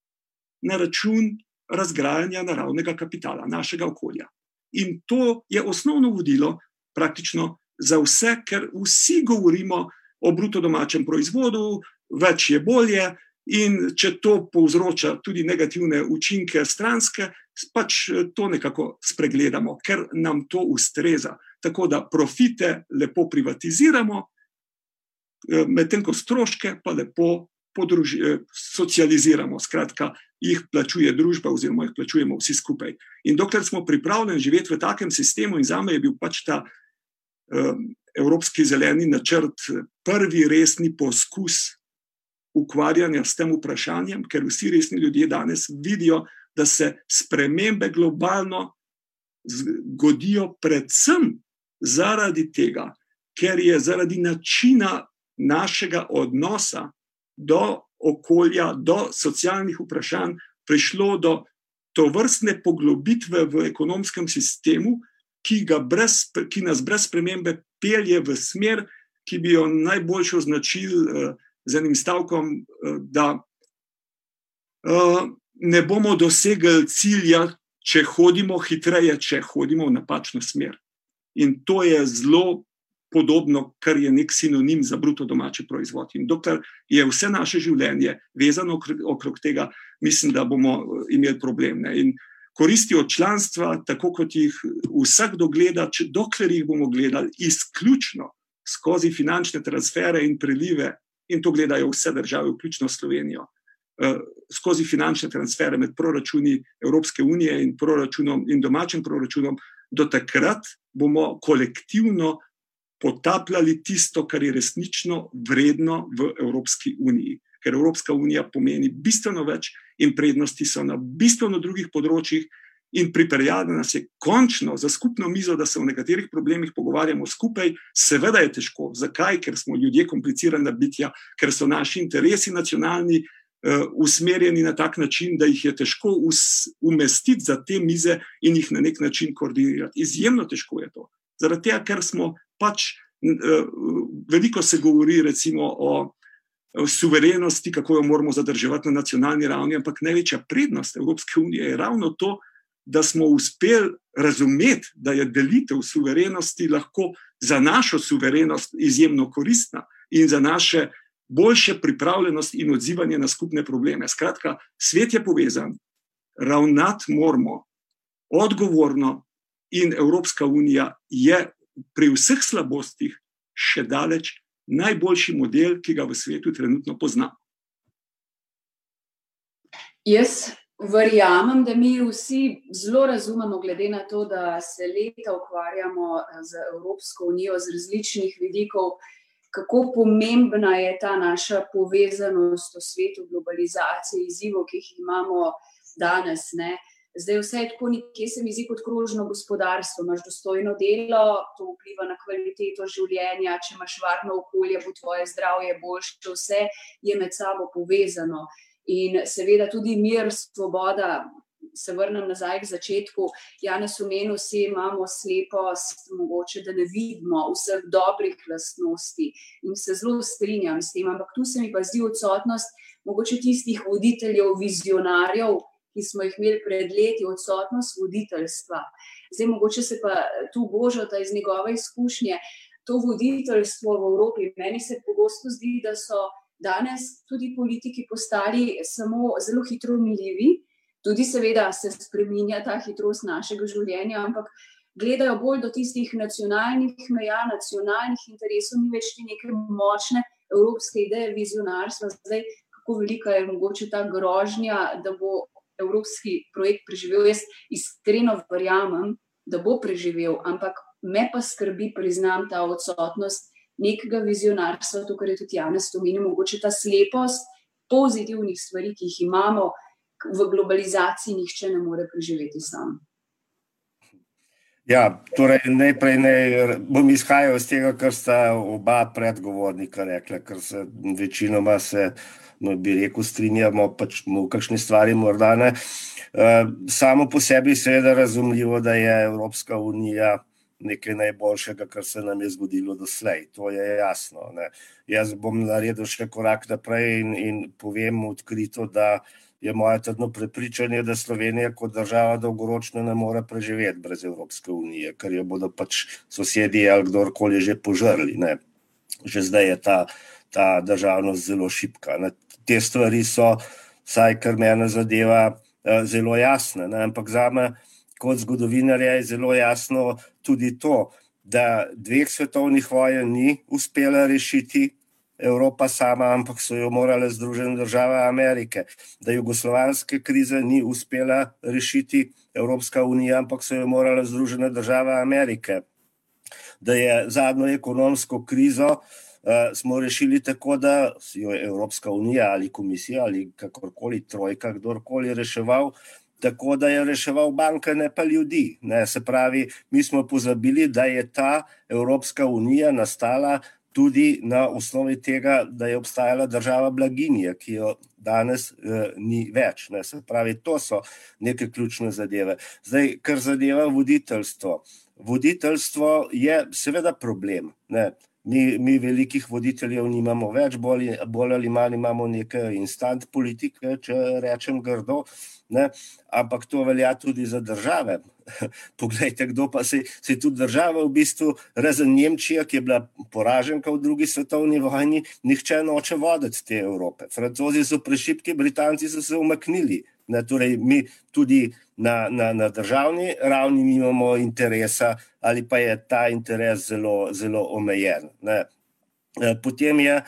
na račun razgrajanja naravnega kapitala, našega okolja. In to je osnovno vodilo praktično za vse, ker vsi govorimo o bruto domačem proizvodu, več je bolje. In če to povzroča tudi negativne učinke, stranske, pač to nekako spregledamo, ker nam to ustreza tako da profite lepo privatiziramo, eh, medtem ko stroške pa lepo podruži, eh, socializiramo. Skratka, jih plačuje družba, oziroma jih plačujemo vsi skupaj. In dokler smo pripravljeni živeti v takem sistemu, in za me je bil pač ta Evropski zeleni načrt prvi resni poskus ukvarjanja s tem vprašanjem, ker vsi resni ljudje danes vidijo, da se spremembe globalno zgodijo predvsem zaradi tega, ker je zaradi načina našega odnosa do okolja, do socialnih vprašanj prišlo do to vrstne poglobitve v ekonomskem sistemu, ki, brez, ki nas brez spremembe pelje v smer, ki bi jo najboljše označili uh, z enim stavkom, da ne bomo dosegli cilja, če hodimo hitreje, če hodimo v napačno smer. In to je zelo podobno, kar je nek sinonim za bruto domači proizvod. In dokler je vse naše življenje vezano okrog tega, mislim, da bomo imeli problem. Ne? In koristi od članstva, tako kot jih vsakdo gleda, če dokler jih bomo gledali izključno skozi finančne transfere in prilive, in to gledajo vse države, vključno Slovenijo. Eh, skozi finančne transfere med proračuni Evropske unije in proračunom in domačim proračunom, do takrat bomo kolektivno potapljali tisto, kar je resnično vredno v Evropski uniji. Ker Evropska unija pomeni bistveno več in prednosti so na bistveno drugih področjih, in pripeljala nas je končno za skupno mizo, da se o nekaterih problemih pogovarjamo skupaj. Seveda je težko. Zakaj? Ker smo ljudje komplicirana bitja, ker so naši interesi nacionalni uh, usmerjeni na tak način, da jih je težko umestiti za te mize in jih na nek način koordinirati. Izjemno težko je to. Zaradi tega, ker smo pač, uh, veliko se govori recimo o suverenosti, kako jo moramo zadrževati na nacionalni ravni, ampak največja prednost Evropske unije je ravno to, da smo uspeli razumeti, da je delitev suverenosti lahko za našo suverenost izjemno koristna in za naše boljše pripravljenost in odzivanje na skupne probleme. Skratka, svet je povezan, ravnati moramo odgovorno, in Evropska unija je pri vseh slabostih še daleč najboljši model, ki ga v svetu trenutno poznamo. Jaz verjamem, da mi vsi zelo razumemo, glede na to, da se leta ukvarjamo z Evropsko unijo z različnih vidikov, kako pomembna je ta naša povezanost v svetu, globalizacije, izzivov, ki jih imamo danes. Ne? Zdaj, vse je tako, nekje se mi zdi kot krožno gospodarstvo. Imáš dostojno delo, to vpliva na kvaliteto življenja, če imaš varno okolje, bo tvoje zdravje boljše, vse je med sabo povezano. In seveda tudi mir, svoboda. Se vrnem nazaj k začetku. Janes omenil, vsi imamo slepost, mogoče da ne vidimo vseh dobrih lastnosti in se zelo strinjam s tem. Ampak tu se mi pa zdi odsotnost mogoče tistih voditeljev, vizionarjev, ki smo jih imeli pred leti, odsotnost voditeljstva. Zdaj, mogoče se pa tu božata iz njegove izkušnje to voditeljstvo v Evropi. Meni se pogosto zdi, da so danes tudi politiki postali samo zelo hitro umiljivi, tudi seveda se spremenja ta hitrost našega življenja, ampak gledajo bolj do tistih nacionalnih meja, nacionalnih interesov, ni več te neke močne evropske ideje, vizionarstva. Zdaj, kako velika je mogoče ta grožnja, da bo evropski projekt preživel. Jaz iskreno verjamem, da bo preživel, ampak me pa skrbi, priznam, ta odsotnost nekega vizionarstva, to, kar je tudi Janes omenil, mogoče ta slepost pozitivnih stvari, ki jih imamo v globalizaciji, nihče ne more preživeti sam. Ja, torej najprej ne, bom izhajal iz tega, kar sta oba predgovornika rekla, ker se večinoma se no, bi rekel, strinjamo, pač v kakšni stvari morda ne. Eh, samo po sebi je seveda razumljivo, da je Evropska unija nekaj najboljšega, kar se nam je zgodilo doslej. To je jasno. Ne. Jaz bom naredil še korak naprej in, in povem odkrito, da je moje trdno prepričanje, da Slovenija kot država dolgoročno ne more preživeti brez Evropske unije, ker jo bodo pač sosedje ali kdorkoli že požrli. Ne. Že zdaj je ta, ta državnost zelo šipka. Ne te stvari so, vsaj kar mene zadeva, eh, zelo jasne. Ne? Ampak za me, kot zgodovinarja, je zelo jasno tudi to, da dveh svetovnih vojen ni uspela rešiti. Evropa sama, ampak so jo morale Združene države Amerike, da jugoslovanske krize ni uspela rešiti Evropska unija, ampak so jo morale Združene države Amerike, da je zadnjo ekonomsko krizo uh, smo rešili tako, da jo je Evropska unija ali komisija ali kakorkoli trojka, kdorkoli reševal. Tako da je reševal banke, ne pa ljudi. Ne, se pravi, mi smo pozabili, da je ta Evropska unija nastala tudi na osnovi tega, da je obstajala država blaginja, ki jo danes eh, ni več. Ne, se pravi, to so neke ključne zadeve. Zdaj, kar zadeva voditeljstvo. Voditeljstvo je seveda problem. Ne Mi, mi velikih voditeljev nimamo več, bolj, bolj ali manj imamo neke instant politike, če rečem grdo, ne? ampak to velja tudi za države. Poglejte, kdo pa se je tudi država, v bistvu, razen Nemčija, ki je bila poraženka v drugi svetovni vojni, nihče noče voditi te Evrope. Francozi so prešipki, Britanci so se umaknili. Ne, torej, mi tudi na, na, na državni ravni nimamo interesa, ali pa je ta interes zelo, zelo omejen. Ne. E, potem je e,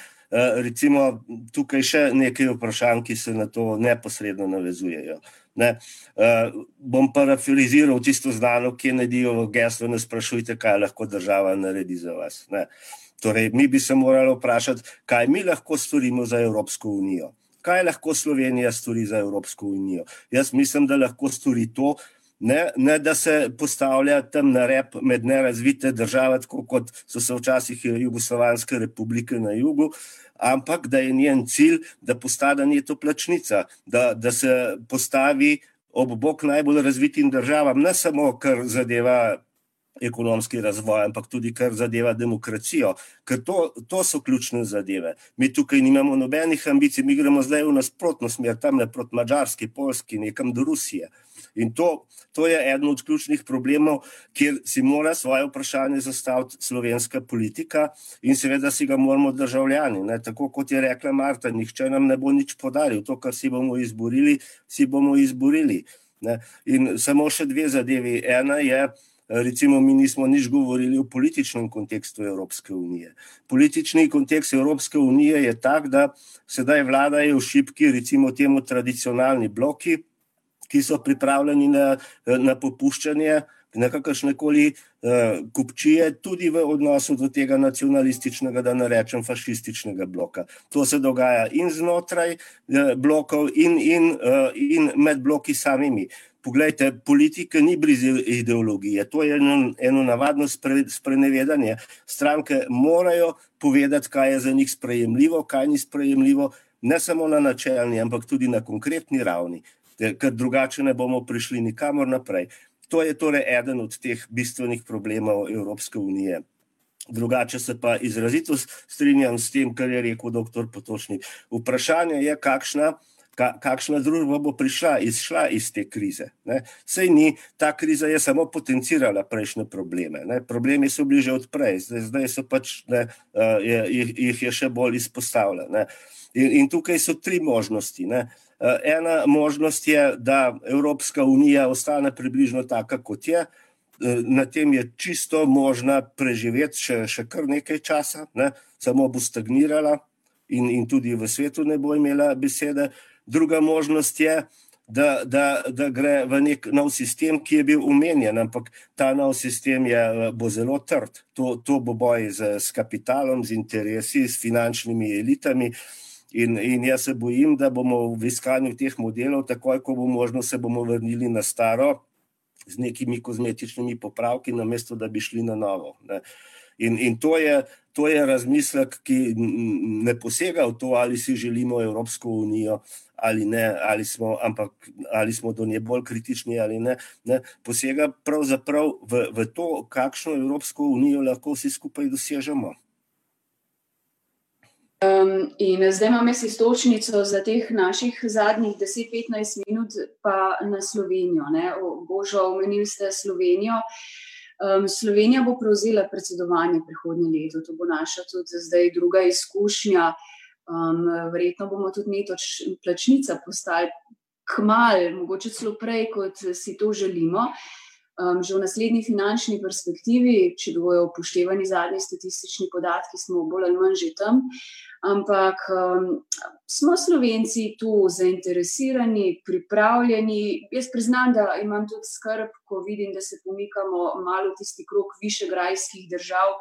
recimo, tukaj še nekaj vprašanj, ki se na to neposredno navezujejo. Ne. Uh, bom parafraziral tisto znano, ki je nadijo v geslu, ne sprašujte, kaj lahko država naredi za vas. Ne. Torej, mi bi se morali vprašati, kaj mi lahko storimo za Evropsko unijo kaj lahko Slovenija stori za Evropsko unijo. Jaz mislim, da lahko stori to, ne, ne da se postavlja tam na rep med nerazvite države, tako kot so se včasih Jugoslovanske republike na jugu. Ampak da je njen cilj, da postane njeto plačnica, da, da se postavi ob bok najbolj razvitim državam, ne samo kar zadeva ekonomski razvoj, ampak tudi kar zadeva demokracijo, ker to, to so ključne zadeve. Mi tukaj nimamo nobenih ambicij, mi gremo zdaj v nasprotno smer, tam ne proti Mačarski, Polski, nekam do Rusije. In to, to je eden od ključnih problemov, kjer si mora svoje vprašanje zastaviti slovenska politika in seveda si ga moramo državljani. Ne? Tako kot je rekla Marta, nihče nam ne bo nič podaril, to, kar si bomo izborili, si bomo izborili. Ne? In samo še dve zadevi. Ena je, recimo, mi nismo nič govorili o političnem kontekstu Evropske unije. Politični kontekst Evropske unije je tak, da sedaj vladajo šipki, recimo temu tradicionalni bloki, ki so pripravljeni na, na popuščanje, na kakršne koli uh, kupčije, tudi v odnosu do tega nacionalističnega, da ne rečem fašističnega bloka. To se dogaja in znotraj uh, blokov, in, in, uh, in med bloki samimi. Poglejte, politika ni brez ideologije, to je eno, eno navadno sprenevedanje. Stranke morajo povedati, kaj je za njih sprejemljivo, kaj ni sprejemljivo, ne samo na načelni, ampak tudi na konkretni ravni, ker drugače ne bomo prišli nikamor naprej. To je torej eden od teh bistvenih problemov Evropske unije. Drugače se pa izrazito strinjam s tem, kar je rekel dr. Potočnik. Vprašanje je, kakšna ka, kakšna družba bo prišla, izšla iz te krize. Ne. Sej ni, ta kriza je samo potencirala prejšnje probleme. Ne. Problemi so bili že odprej, zdaj, zdaj so pač, ne, uh, je, jih, jih je še bolj izpostavljala. In, in tukaj so tri možnosti. Ne. Ena možnost je, da Evropska unija ostane približno taka, kot je. Na tem je čisto možna preživeti še, še kar nekaj časa, ne? samo bo stagnirala in, in tudi v svetu ne bo imela besede. Druga možnost je, da, da, da gre v nek nov sistem, ki je bil umenjen, ampak ta nov sistem je, bo zelo trd. To, to bo boj z, z kapitalom, z interesi, s finančnimi elitami. In, in jaz se bojim, da bomo v iskanju teh modelov, takoj ko bo možno, se bomo vrnili na staro z nekimi kozmetičnimi popravki, namesto da bi šli na novo. Ne. In, in to, je, to je razmislek, ki ne posega v to, ali si želimo Evropsko unijo ali ne, ali smo, ampak, ali smo do nje bolj kritični ali ne. ne posega pravzaprav v, v to, kakšno Evropsko unijo lahko vsi skupaj dosežemo. Um, in zdaj imam jaz istočnico za teh naših zadnjih 10-15 minut, pa na Slovenijo. Božo, omenili ste Slovenijo. Um, Slovenija bo prevzela predsedovanje prihodnje leto, to bo naša tudi zdaj druga izkušnja. Um, verjetno bomo tudi netoč plačnica postali kmal, mogoče celo prej, kot si to želimo. Um, že v naslednji finančni perspektivi, če bojo upoštevani zadnji statistični podatki, smo bolj ali manj že tam. Ampak um, smo Slovenci tu zainteresirani, pripravljeni. Jaz priznam, da imam tudi skrb, ko vidim, da se pomikamo malo v tisti krok višegrajskih držav.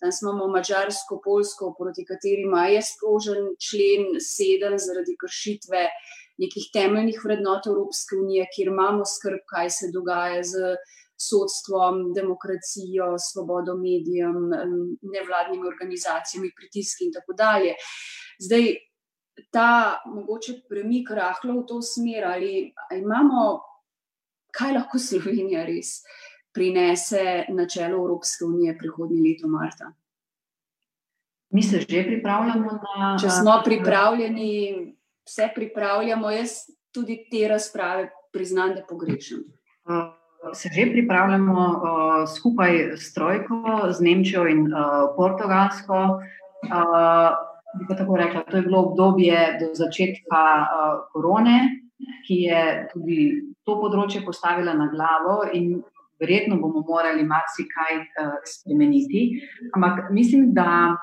Tam imamo Mačarsko, Polsko, proti katerima je sprožen člen sedem zaradi kršitve nekih temeljnih vrednot Evropske unije, kjer imamo skrb, kaj se dogaja z sodstvom, demokracijo, svobodo medijem, nevladnimi organizacijami, pritiski in tako dalje. Zdaj, ta mogoče premik rahlo v to smer, ali imamo, kaj lahko Slovenija res prinese na čelo Evropske unije prihodnje leto marca? Mi se že pripravljamo na. Če smo pripravljeni, vse pripravljamo, jaz tudi te razprave priznam, da pogrešam. Uh, se že pripravljamo uh, skupaj s Trojko, z Nemčijo in uh, Portugalsko. Uh, bi pa tako rekla, to je bilo obdobje do začetka uh, korone, ki je tudi to področje postavila na glavo, in verjetno bomo morali marsikaj uh, spremeniti. Ampak mislim, da.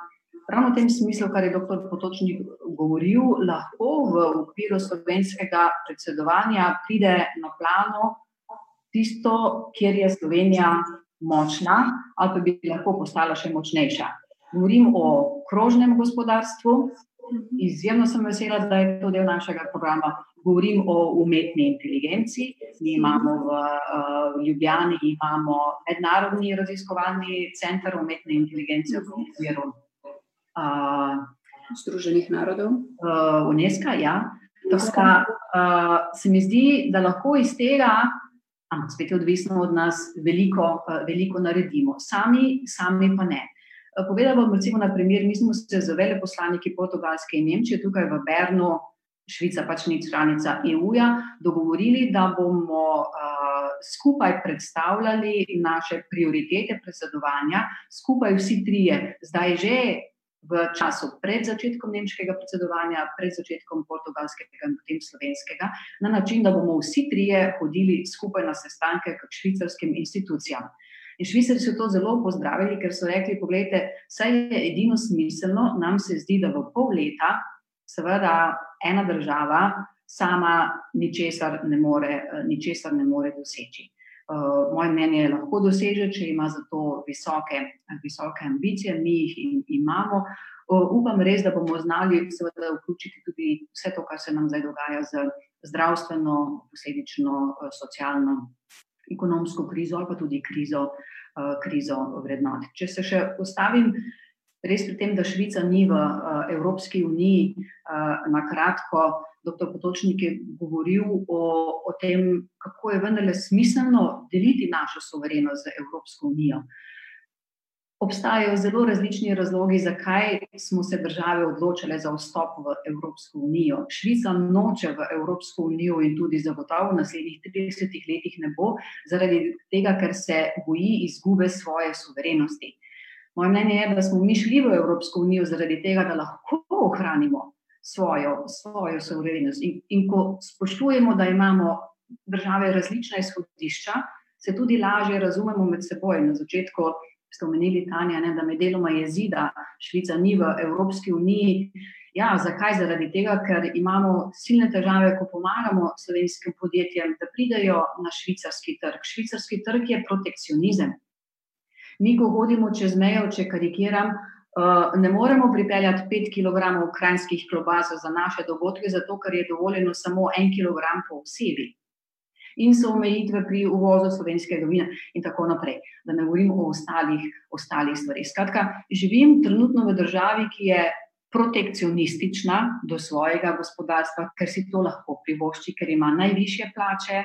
Ravno v tem smislu, kar je dr. Potočnik govoril, lahko v okviru slovenskega predsedovanja pride na plano tisto, kjer je Slovenija močna, ali pa bi lahko postala še močnejša. Govorim o krožnem gospodarstvu, izjemno sem vesela, da je to del našega programa. Govorim o umetni inteligenci. Mi imamo v uh, Ljubljani imamo mednarodni raziskovalni center umetne inteligence v okviru uh, Združenih narodov. Uh, UNESCO, ja. Tako, uh, se mi zdi, da lahko iz tega ampak spet je odvisno od nas, veliko, eh, veliko naredimo, sami, sami pa ne. Eh, povedal bom, recimo, na primer, mi smo se z veleposlaniki Portugalske in Nemčije tukaj v Bernu, Švica pač ni članica EU-ja, dogovorili, da bomo uh, skupaj predstavljali naše prioritete predsedovanja, skupaj vsi trije, zdaj že v času pred začetkom nemškega predsedovanja, pred začetkom portugalskega in potem slovenskega, na način, da bomo vsi trije hodili skupaj na sestanke k švicarskim institucijam. In švicari so to zelo pozdravili, ker so rekli: Poglejte, saj je edino smiselno, nam se zdi, da v pol leta, seveda, ena država sama ničesar ne more, ničesar ne more doseči. Uh, moje mnenje lahko doseže, če ima za to visoke, visoke ambicije, mi jih in, imamo. Uh, upam res, da bomo znali seveda, vključiti tudi vse to, kar se nam zdaj dogaja z zdravstveno, posledično uh, socialno, ekonomsko krizo ali pa tudi krizo, krizo vrednot. Če se še postavim res pri tem, da Švica ni v uh, Evropski uniji, uh, na kratko dr. Potočnik je govoril o, o tem, kako je vendarle smiselno deliti našo soverenost z Evropsko unijo. Obstajajo zelo različni razlogi, zakaj smo se države odločile za vstop v Evropsko unijo. Švica noče v Evropsko unijo in tudi zagotovo v naslednjih 30 letih ne bo, zaradi tega, ker se boji izgube svoje suverenosti. Moje mnenje je, da smo mi šli v Evropsko unijo zaradi tega, da lahko ohranimo svojo, svojo suverenost. In, in ko spoštujemo, da imamo države različna izhodišča, se tudi lažje razumemo med seboj. Na začetku ste omenili, Tanja, ne, da me deloma jezi, da Švica ni v Evropski uniji. Ja, zakaj? Zaradi tega, ker imamo silne težave, ko pomagamo slovenskim podjetjem, da pridejo na švicarski trg. Švicarski trg je protekcionizem. Mi, ko hodimo čez mejo, če karikiram, Eh, ne moremo pripeljati 5 kg ukrajinskih klobas za naše dogodke, zato ker je dovoljeno samo 1 kg po osebi. In so omejitve pri uvozu slovenskega vina, in tako naprej. Da ne govorim o ostalih, ostalih stvarih. Skratka, živim trenutno v državi, ki je protekcionistična do svojega gospodarstva, ker si to lahko privošči, ker ima najvišje plače.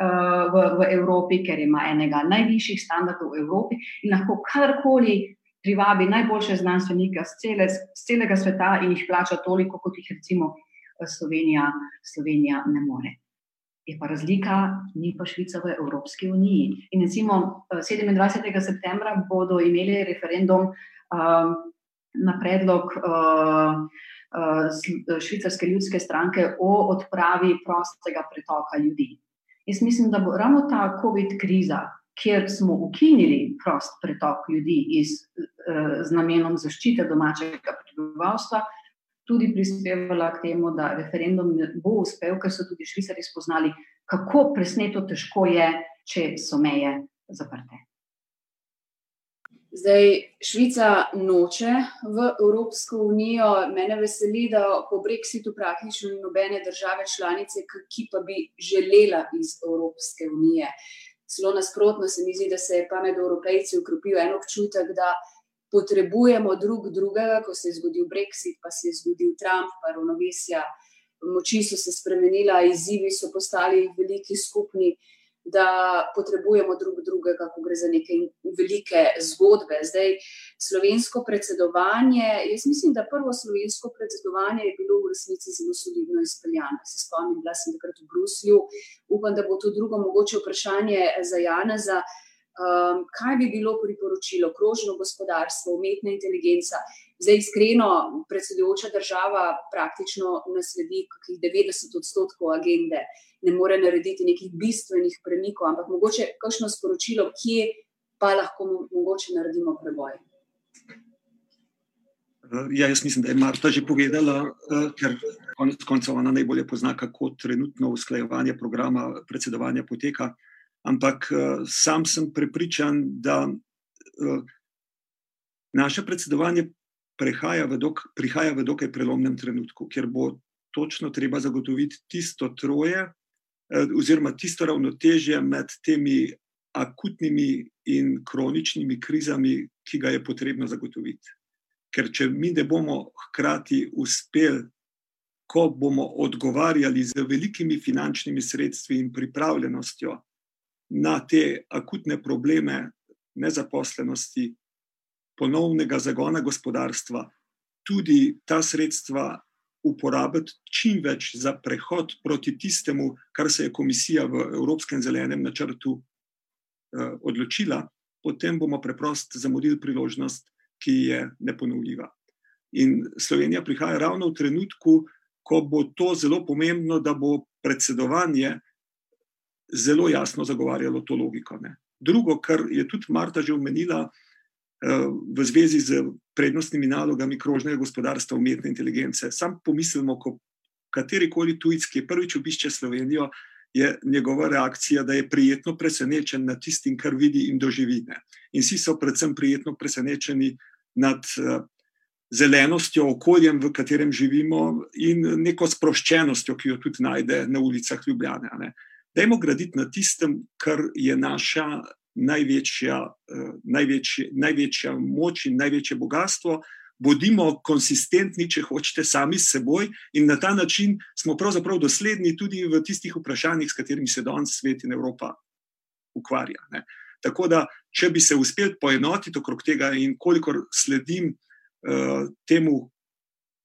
V, v Evropi, ker ima enega najvišjih standardov v Evropi in lahko kadarkoli privabi najboljše znanstvenike z, cele, z celega sveta in jih plača toliko, kot jih recimo eh, Slovenija, Slovenija ne more. Je pa razlika, ni pa Švica v Evropski uniji. In recimo 27. Eh, septembra bodo imeli referendum um, na predlog uh, uh, švicarske ljudske stranke o odpravi prostega pretoka ljudi. Jaz mislim, da bo ravno ta COVID kriza, kjer smo ukinili prost pretok ljudi iz, eh, z namenom zaščite domačega prebivalstva, tudi prispevala k temu, da referendum ne bo uspel, ker so tudi švicari spoznali, kako presneto težko je, če so meje zaprte. Zdaj, Švica noče v Evropsko unijo. Mene veseli, da po Brexitu praktično ni nobene države članice, ki pa bi želela iz Evropske unije. Celo nasprotno se mi zdi, da se je pa med evropejci ukropil en občutek, da potrebujemo drug drugega, ko se je zgodil Brexit, pa se je zgodil Trump, pa ravnovesja, moči so se spremenila, izzivi so postali veliki skupni. Da potrebujemo drug drugega, ko gre za neke velike zgodbe. Zdaj, slovensko predsedovanje, jaz mislim, da prvo slovensko predsedovanje je bilo v resnici zelo solidno izpeljano. Se spomnim, bila sem takrat v Bruslju, upam, da bo to drugo mogoče vprašanje za Janeza. Um, kaj bi bilo priporočilo, krožno gospodarstvo, umetna inteligenca? Zdaj, iskreno, predsedujoča država praktično nasledi kakih 90 odstotkov agende, ne more narediti nekih bistvenih premikov, ampak mogoče kakšno sporočilo, kje pa lahko mogoče naredimo preboj. Ja, jaz mislim, da je Marta že povedala, eh, ker konec koncev ona najbolje pozna, kako trenutno usklajevanje programa predsedovanja poteka ampak uh, sam sem prepričan, da naše predsedovanje v dok, prihaja v dokaj prelomnem trenutku, ker bo točno treba zagotoviti tisto troje, oziroma tisto ravnotežje med temi akutnimi in kroničnimi krizami, ki ga je potrebno zagotoviti. Ker če mi ne bomo hkrati uspeli, ko bomo odgovarjali z velikimi finančnimi sredstvi in pripravljenostjo na te akutne probleme nezaposlenosti, ponovnega zagona gospodarstva, tudi ta sredstva uporabiti čim več za prehod proti tistemu, kar se je komisija v Evropskem zelenem načrtu eh, odločila, potem bomo preprosto zamudili priložnost, ki je neponovljiva. In Slovenija prihaja ravno v trenutku, ko bo to zelo pomembno, da bo predsedovanje zelo jasno zagovarjalo to logiko. Ne. Drugo, kar je tudi Marta že omenila eh, v zvezi z prednostnimi nalogami krožnega gospodarstva umetne inteligence. Sam pomislimo, ko katerikoli tujec, ki je prvič obišče Slovenijo, je njegova reakcija, da je prijetno presenečen nad tistim, kar vidi in doživi. Ne. In vsi so predvsem prijetno presenečeni nad uh, zelenostjo, okoljem, v katerem živimo, in neko sproščenostjo, ki jo tudi najde na ulicah Ljubljana. Uh, Dajmo graditi na tistem, kar je naša največja, uh, največji, največja moč in največje bogatstvo. Bodimo konsistentni, če hočete, sami s seboj, in na ta način smo pravzaprav dosledni tudi v tistih vprašanjih, s katerimi se danes svet in Evropa ukvarja. Ne. Tako da, če bi se uspeli poenotiti okrog tega, in kolikor sledim uh, temu,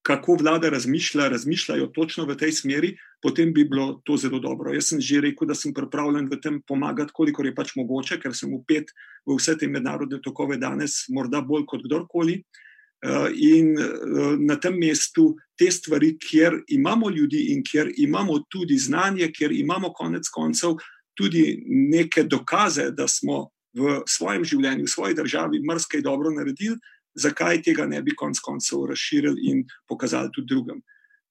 kako vlada razmišlja, razmišljajo točno v tej smeri, potem bi bilo to zelo dobro. Jaz sem že rekel, da sem pripravljen v tem pomagati, kolikor je pač mogoče, ker sem upet v vse te mednarodne tokove danes, morda bolj kot kdorkoli. Eh, in eh, na tem mestu te stvari, kjer imamo ljudi in kjer imamo tudi znanje, kjer imamo konec koncev tudi neke dokaze, da smo v svojem življenju, v svoji državi, mrzkaj dobro naredili, zakaj tega ne bi konec koncev razširili in pokazali tudi drugim.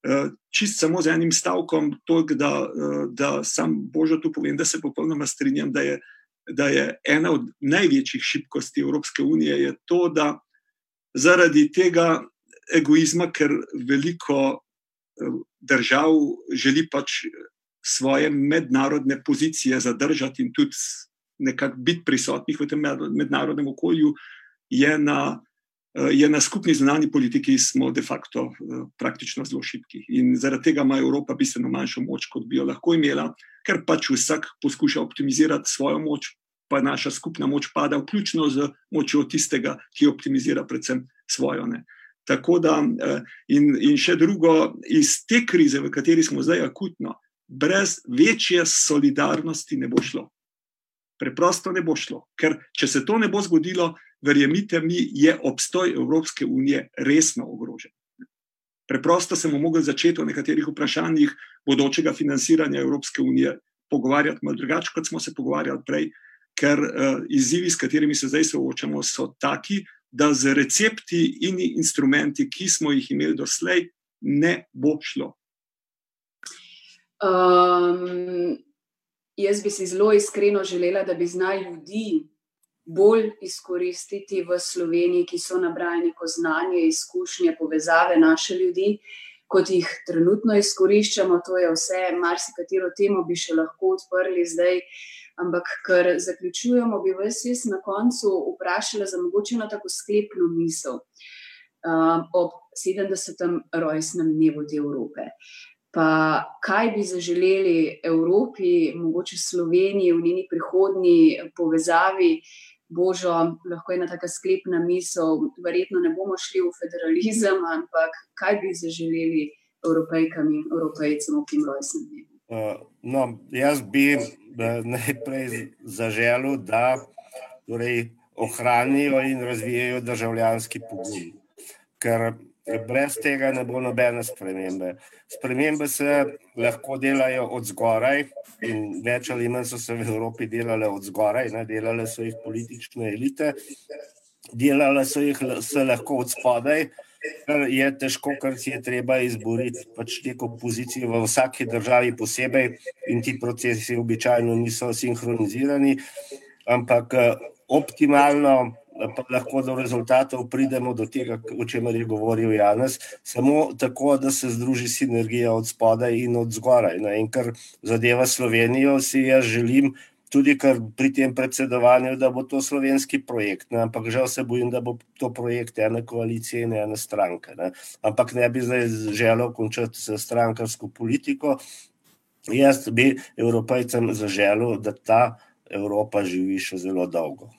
Eh, čist samo z enim stavkom, toliko, da, eh, da sam Božo tu povem, da se popolnoma strinjam, da je, da je ena od največjih šibkosti Evropske unije to, da zaradi tega egoizma, ker veliko eh, držav želi pač svoje mednarodne pozicije zadržati in tudi nekako biti prisotnih v tem mednarodnem okolju, je na je na skupni zunanji politiki smo de facto eh, praktično zelo šibki. In zaradi tega ima Evropa bistveno manjšo moč, kot bi jo lahko imela, ker pač vsak poskuša optimizirati svojo moč, pa naša skupna moč pada, vključno z močjo tistega, ki optimizira predvsem svojo. Ne. Tako da, eh, in, in še drugo, iz te krize, v kateri smo zdaj akutno, brez večje solidarnosti ne bo šlo. Preprosto ne bo šlo, ker če se to ne bo zgodilo, verjemite mi, je obstoj Evropske unije resno ogrožen. Preprosto se bomo mogli začeti o nekaterih vprašanjih bodočega financiranja Evropske unije pogovarjati malo drugače, kot smo se pogovarjali prej, ker uh, izzivi, s katerimi se zdaj soočamo, so taki, da z recepti in instrumenti, ki smo jih imeli doslej, ne bo šlo. Um, jaz bi si zelo iskreno želela, da bi znali ljudi bolj izkoristiti v Sloveniji, ki so nabrali neko znanje, izkušnje, povezave naše ljudi, kot jih trenutno izkoriščamo. To je vse, marsikatero temo bi še lahko odprli zdaj. Ampak, ker zaključujemo, bi vas jaz na koncu vprašala za mogoče na tako sklepno misel um, ob 70. rojstnem dnevu te Evrope. Pa kaj bi zaželeli Evropi, mogoče Sloveniji v njeni prihodnji povezavi? Božo, lahko je ena taka sklepna misel, verjetno ne bomo šli v federalizem, ampak kaj bi zaželeli Evropejkam in Evropejcem v tem rojstnem dnevu? Uh, no, jaz bi uh, najprej zaželel, da torej, ohranijo in razvijajo državljanski pogum. Ker brez tega ne bo nobene spremembe. Spremembe se lahko delajo od zgoraj, in več ali manj so se v Evropi delale od zgoraj, ne, delale so jih politične elite, delale so jih se lahko od spodaj. Kar je težko, kar si je treba izboriti, pač neko pozicijo v vsaki državi posebej, in ti procesi običajno niso sinhronizirani, ampak optimalno pa lahko do rezultatov pridemo, do tega, o čemer je govoril Janes, samo tako, da se združi sinergija od spodaj in od zgoraj. No, in kar zadeva Slovenijo, si jaz želim. Tudi pri tem predsedovanju, da bo to slovenski projekt, ne? ampak žal se bojim, da bo to projekt ene koalicije in ene stranke. Ne? Ampak ne bi zdaj želel končati s strankarsko politiko. Jaz bi evropejcem zaželel, da ta Evropa živi še zelo dolgo.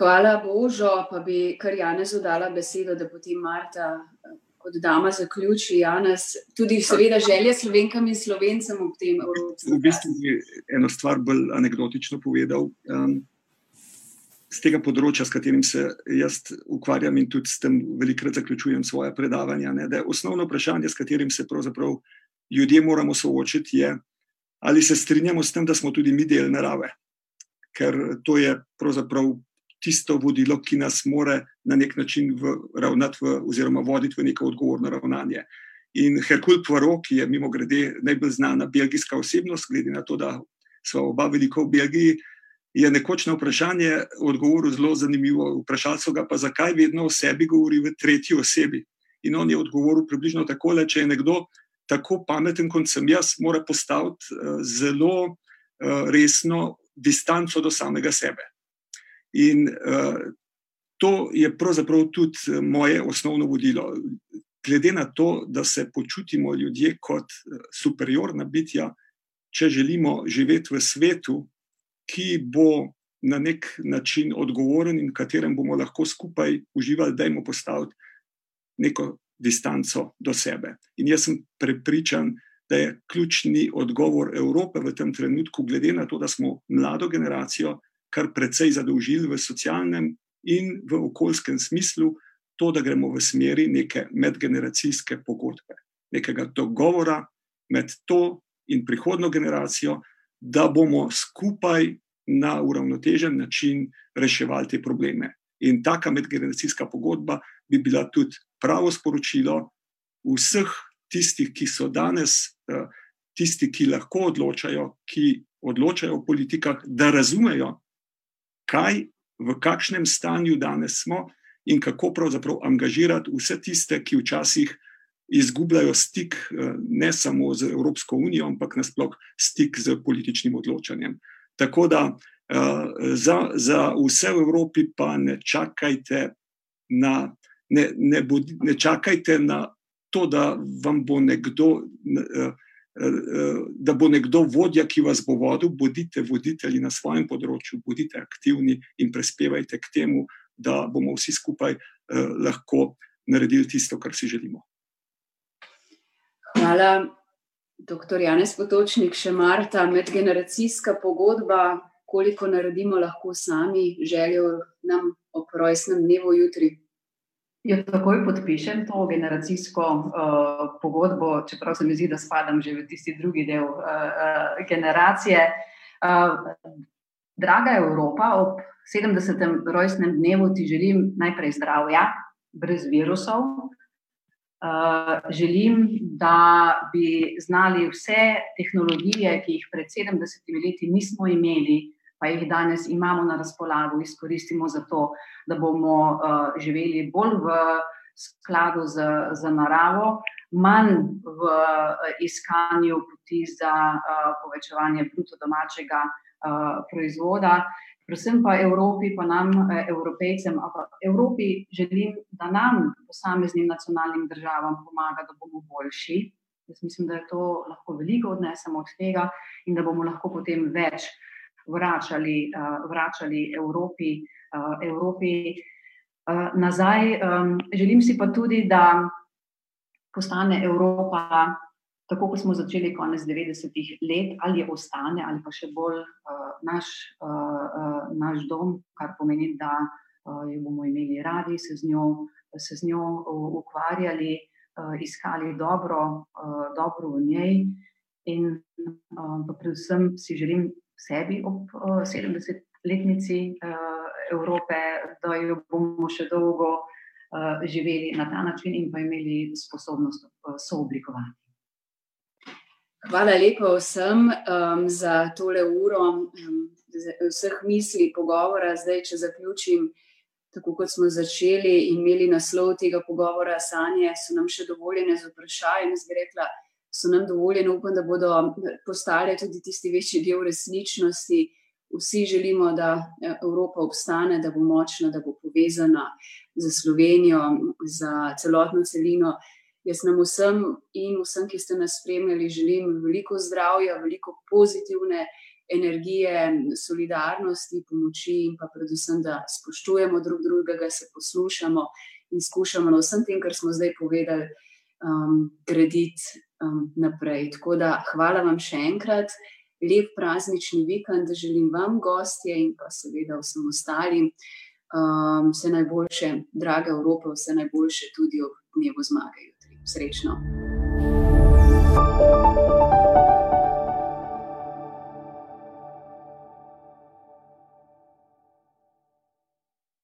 Hvala Božo, pa bi kar Janezu dala besedo, da potem Marta kot dama zaključi. Janez, tudi seveda želje slovenkam in slovencem ob tem evropskem. V bistvu bi eno stvar bolj anegdotično povedal. Um, z tega področja, s katerim se jaz ukvarjam in tudi s tem velikrat zaključujem svoje predavanja, ne, da je osnovno vprašanje, s katerim se pravzaprav ljudje moramo soočiti, je, ali se strinjamo s tem, da smo tudi mi del narave. Ker to je pravzaprav tisto vodilo, ki nas more na nek način v, ravnati v, oziroma voditi v neko odgovorno ravnanje. In Herkul Poirot, ki je mimo grede najbolj znana belgijska osebnost, glede na to, da so oba veliko v Belgiji, je nekoč na vprašanje odgovoril zelo zanimivo. Vprašal so ga pa, zakaj vedno o sebi govori v tretji osebi. In on je odgovoril približno tako, da če je nekdo tako pameten kot sem jaz, mora postaviti uh, zelo uh, resno distanco do samega sebe. In uh, to je pravzaprav tudi eh, moje osnovno vodilo. Glede na to, da se počutimo ljudje kot eh, superiorna bitja, če želimo živeti v svetu, ki bo na nek način odgovoren in katerem bomo lahko skupaj uživali, da imamo postaviti neko distanco do sebe. In jaz sem prepričan, da je ključni odgovor Evrope v tem trenutku, glede na to, da smo mlado generacijo, kar precej zadolžili v socialnem in v okoljskem smislu, to, da gremo v smeri neke medgeneracijske pogodbe, nekega dogovora med to in prihodno generacijo, da bomo skupaj na uravnotežen način reševali te probleme. In taka medgeneracijska pogodba bi bila tudi pravo sporočilo vseh tistih, ki so danes, eh, tisti, ki lahko odločajo, ki odločajo o politikah, da razumejo, kaj, v kakšnem stanju danes smo in kako pravzaprav angažirati vse tiste, ki včasih izgubljajo stik eh, ne samo z Evropsko unijo, ampak nasploh stik z političnim odločanjem. Tako da eh, za, za vse v Evropi pa ne čakajte na. Ne, ne, bodi, ne čakajte na to, da vam bo nekdo uh, da bo nekdo vodja, ki vas bo vodil, bodite voditelji na svojem področju, bodite aktivni in prispevajte k temu, da bomo vsi skupaj eh, lahko naredili tisto, kar si želimo. Hvala, doktor Janez Potočnik, še Marta, medgeneracijska pogodba, koliko naredimo lahko sami, želijo nam ob rojstnem dnevu jutri. Jo takoj podpišem to generacijsko uh, pogodbo, čeprav se mi zdi, da spadam že v tisti drugi del uh, uh, generacije. Uh, draga Evropa, ob 70. rojstnem dnevu ti želim najprej zdravja, brez virusov. Uh, želim, da bi znali vse tehnologije, ki jih pred 70 leti nismo imeli, pa jih danes imamo na razpolago, izkoristimo za to, da bomo uh, živeli bolj v skladu z, z naravo, manj v uh, iskanju poti za uh, povečevanje bruto domačega uh, proizvoda. Predvsem pa Evropi, pa nam, Evropejcem, ampak Evropi želim, da nam, posameznim nacionalnim državam, pomaga, da bomo boljši, Jaz mislim, da je to lahko veliko odnesemo od tega in da bomo lahko potem več uh, vračali Evropi, uh, Evropi uh, nazaj. Um, želim si pa tudi, da postane Evropa tako kot smo začeli konec 90-ih let, ali ostane, ali pa še bolj naš, naš dom, kar pomeni, da jo bomo imeli radi, se z njo, se z njo ukvarjali, iskali dobro, dobro v njej. In uh, predvsem si želim sebi ob uh, 70-letnici uh, Evrope, da jo bomo še dolgo uh, živeli na ta način in pa imeli sposobnost uh, sooblikovati. Hvala lepa vsem um, za tole uro, um, vseh misli, pogovora. Zdaj, če zaključim, tako kot smo začeli in imeli naslov tega pogovora, sanje so nam še dovoljene z vprašanjem. Jaz bi rekla, so nam dovoljene, upam, da bodo postale tudi tisti večji del resničnosti. Vsi želimo, da Evropa obstane, da bo močna, da bo povezana za Slovenijo, za celotno celino. Jaz nam vsem in vsem, ki ste nas spremljali, želim veliko zdravja, veliko pozitivne energije, solidarnosti, pomoči in pa predvsem, da spoštujemo drug drugega, se poslušamo in skušamo na vsem tem, kar smo zdaj povedali, um, graditi um, naprej. Tako da hvala vam še enkrat. Lep praznični vikend, želim vam, gostje, in pa seveda vsem ostalim, um, vse najboljše, draga Evropa, vse najboljše tudi ob dnevu zmage. Srečno.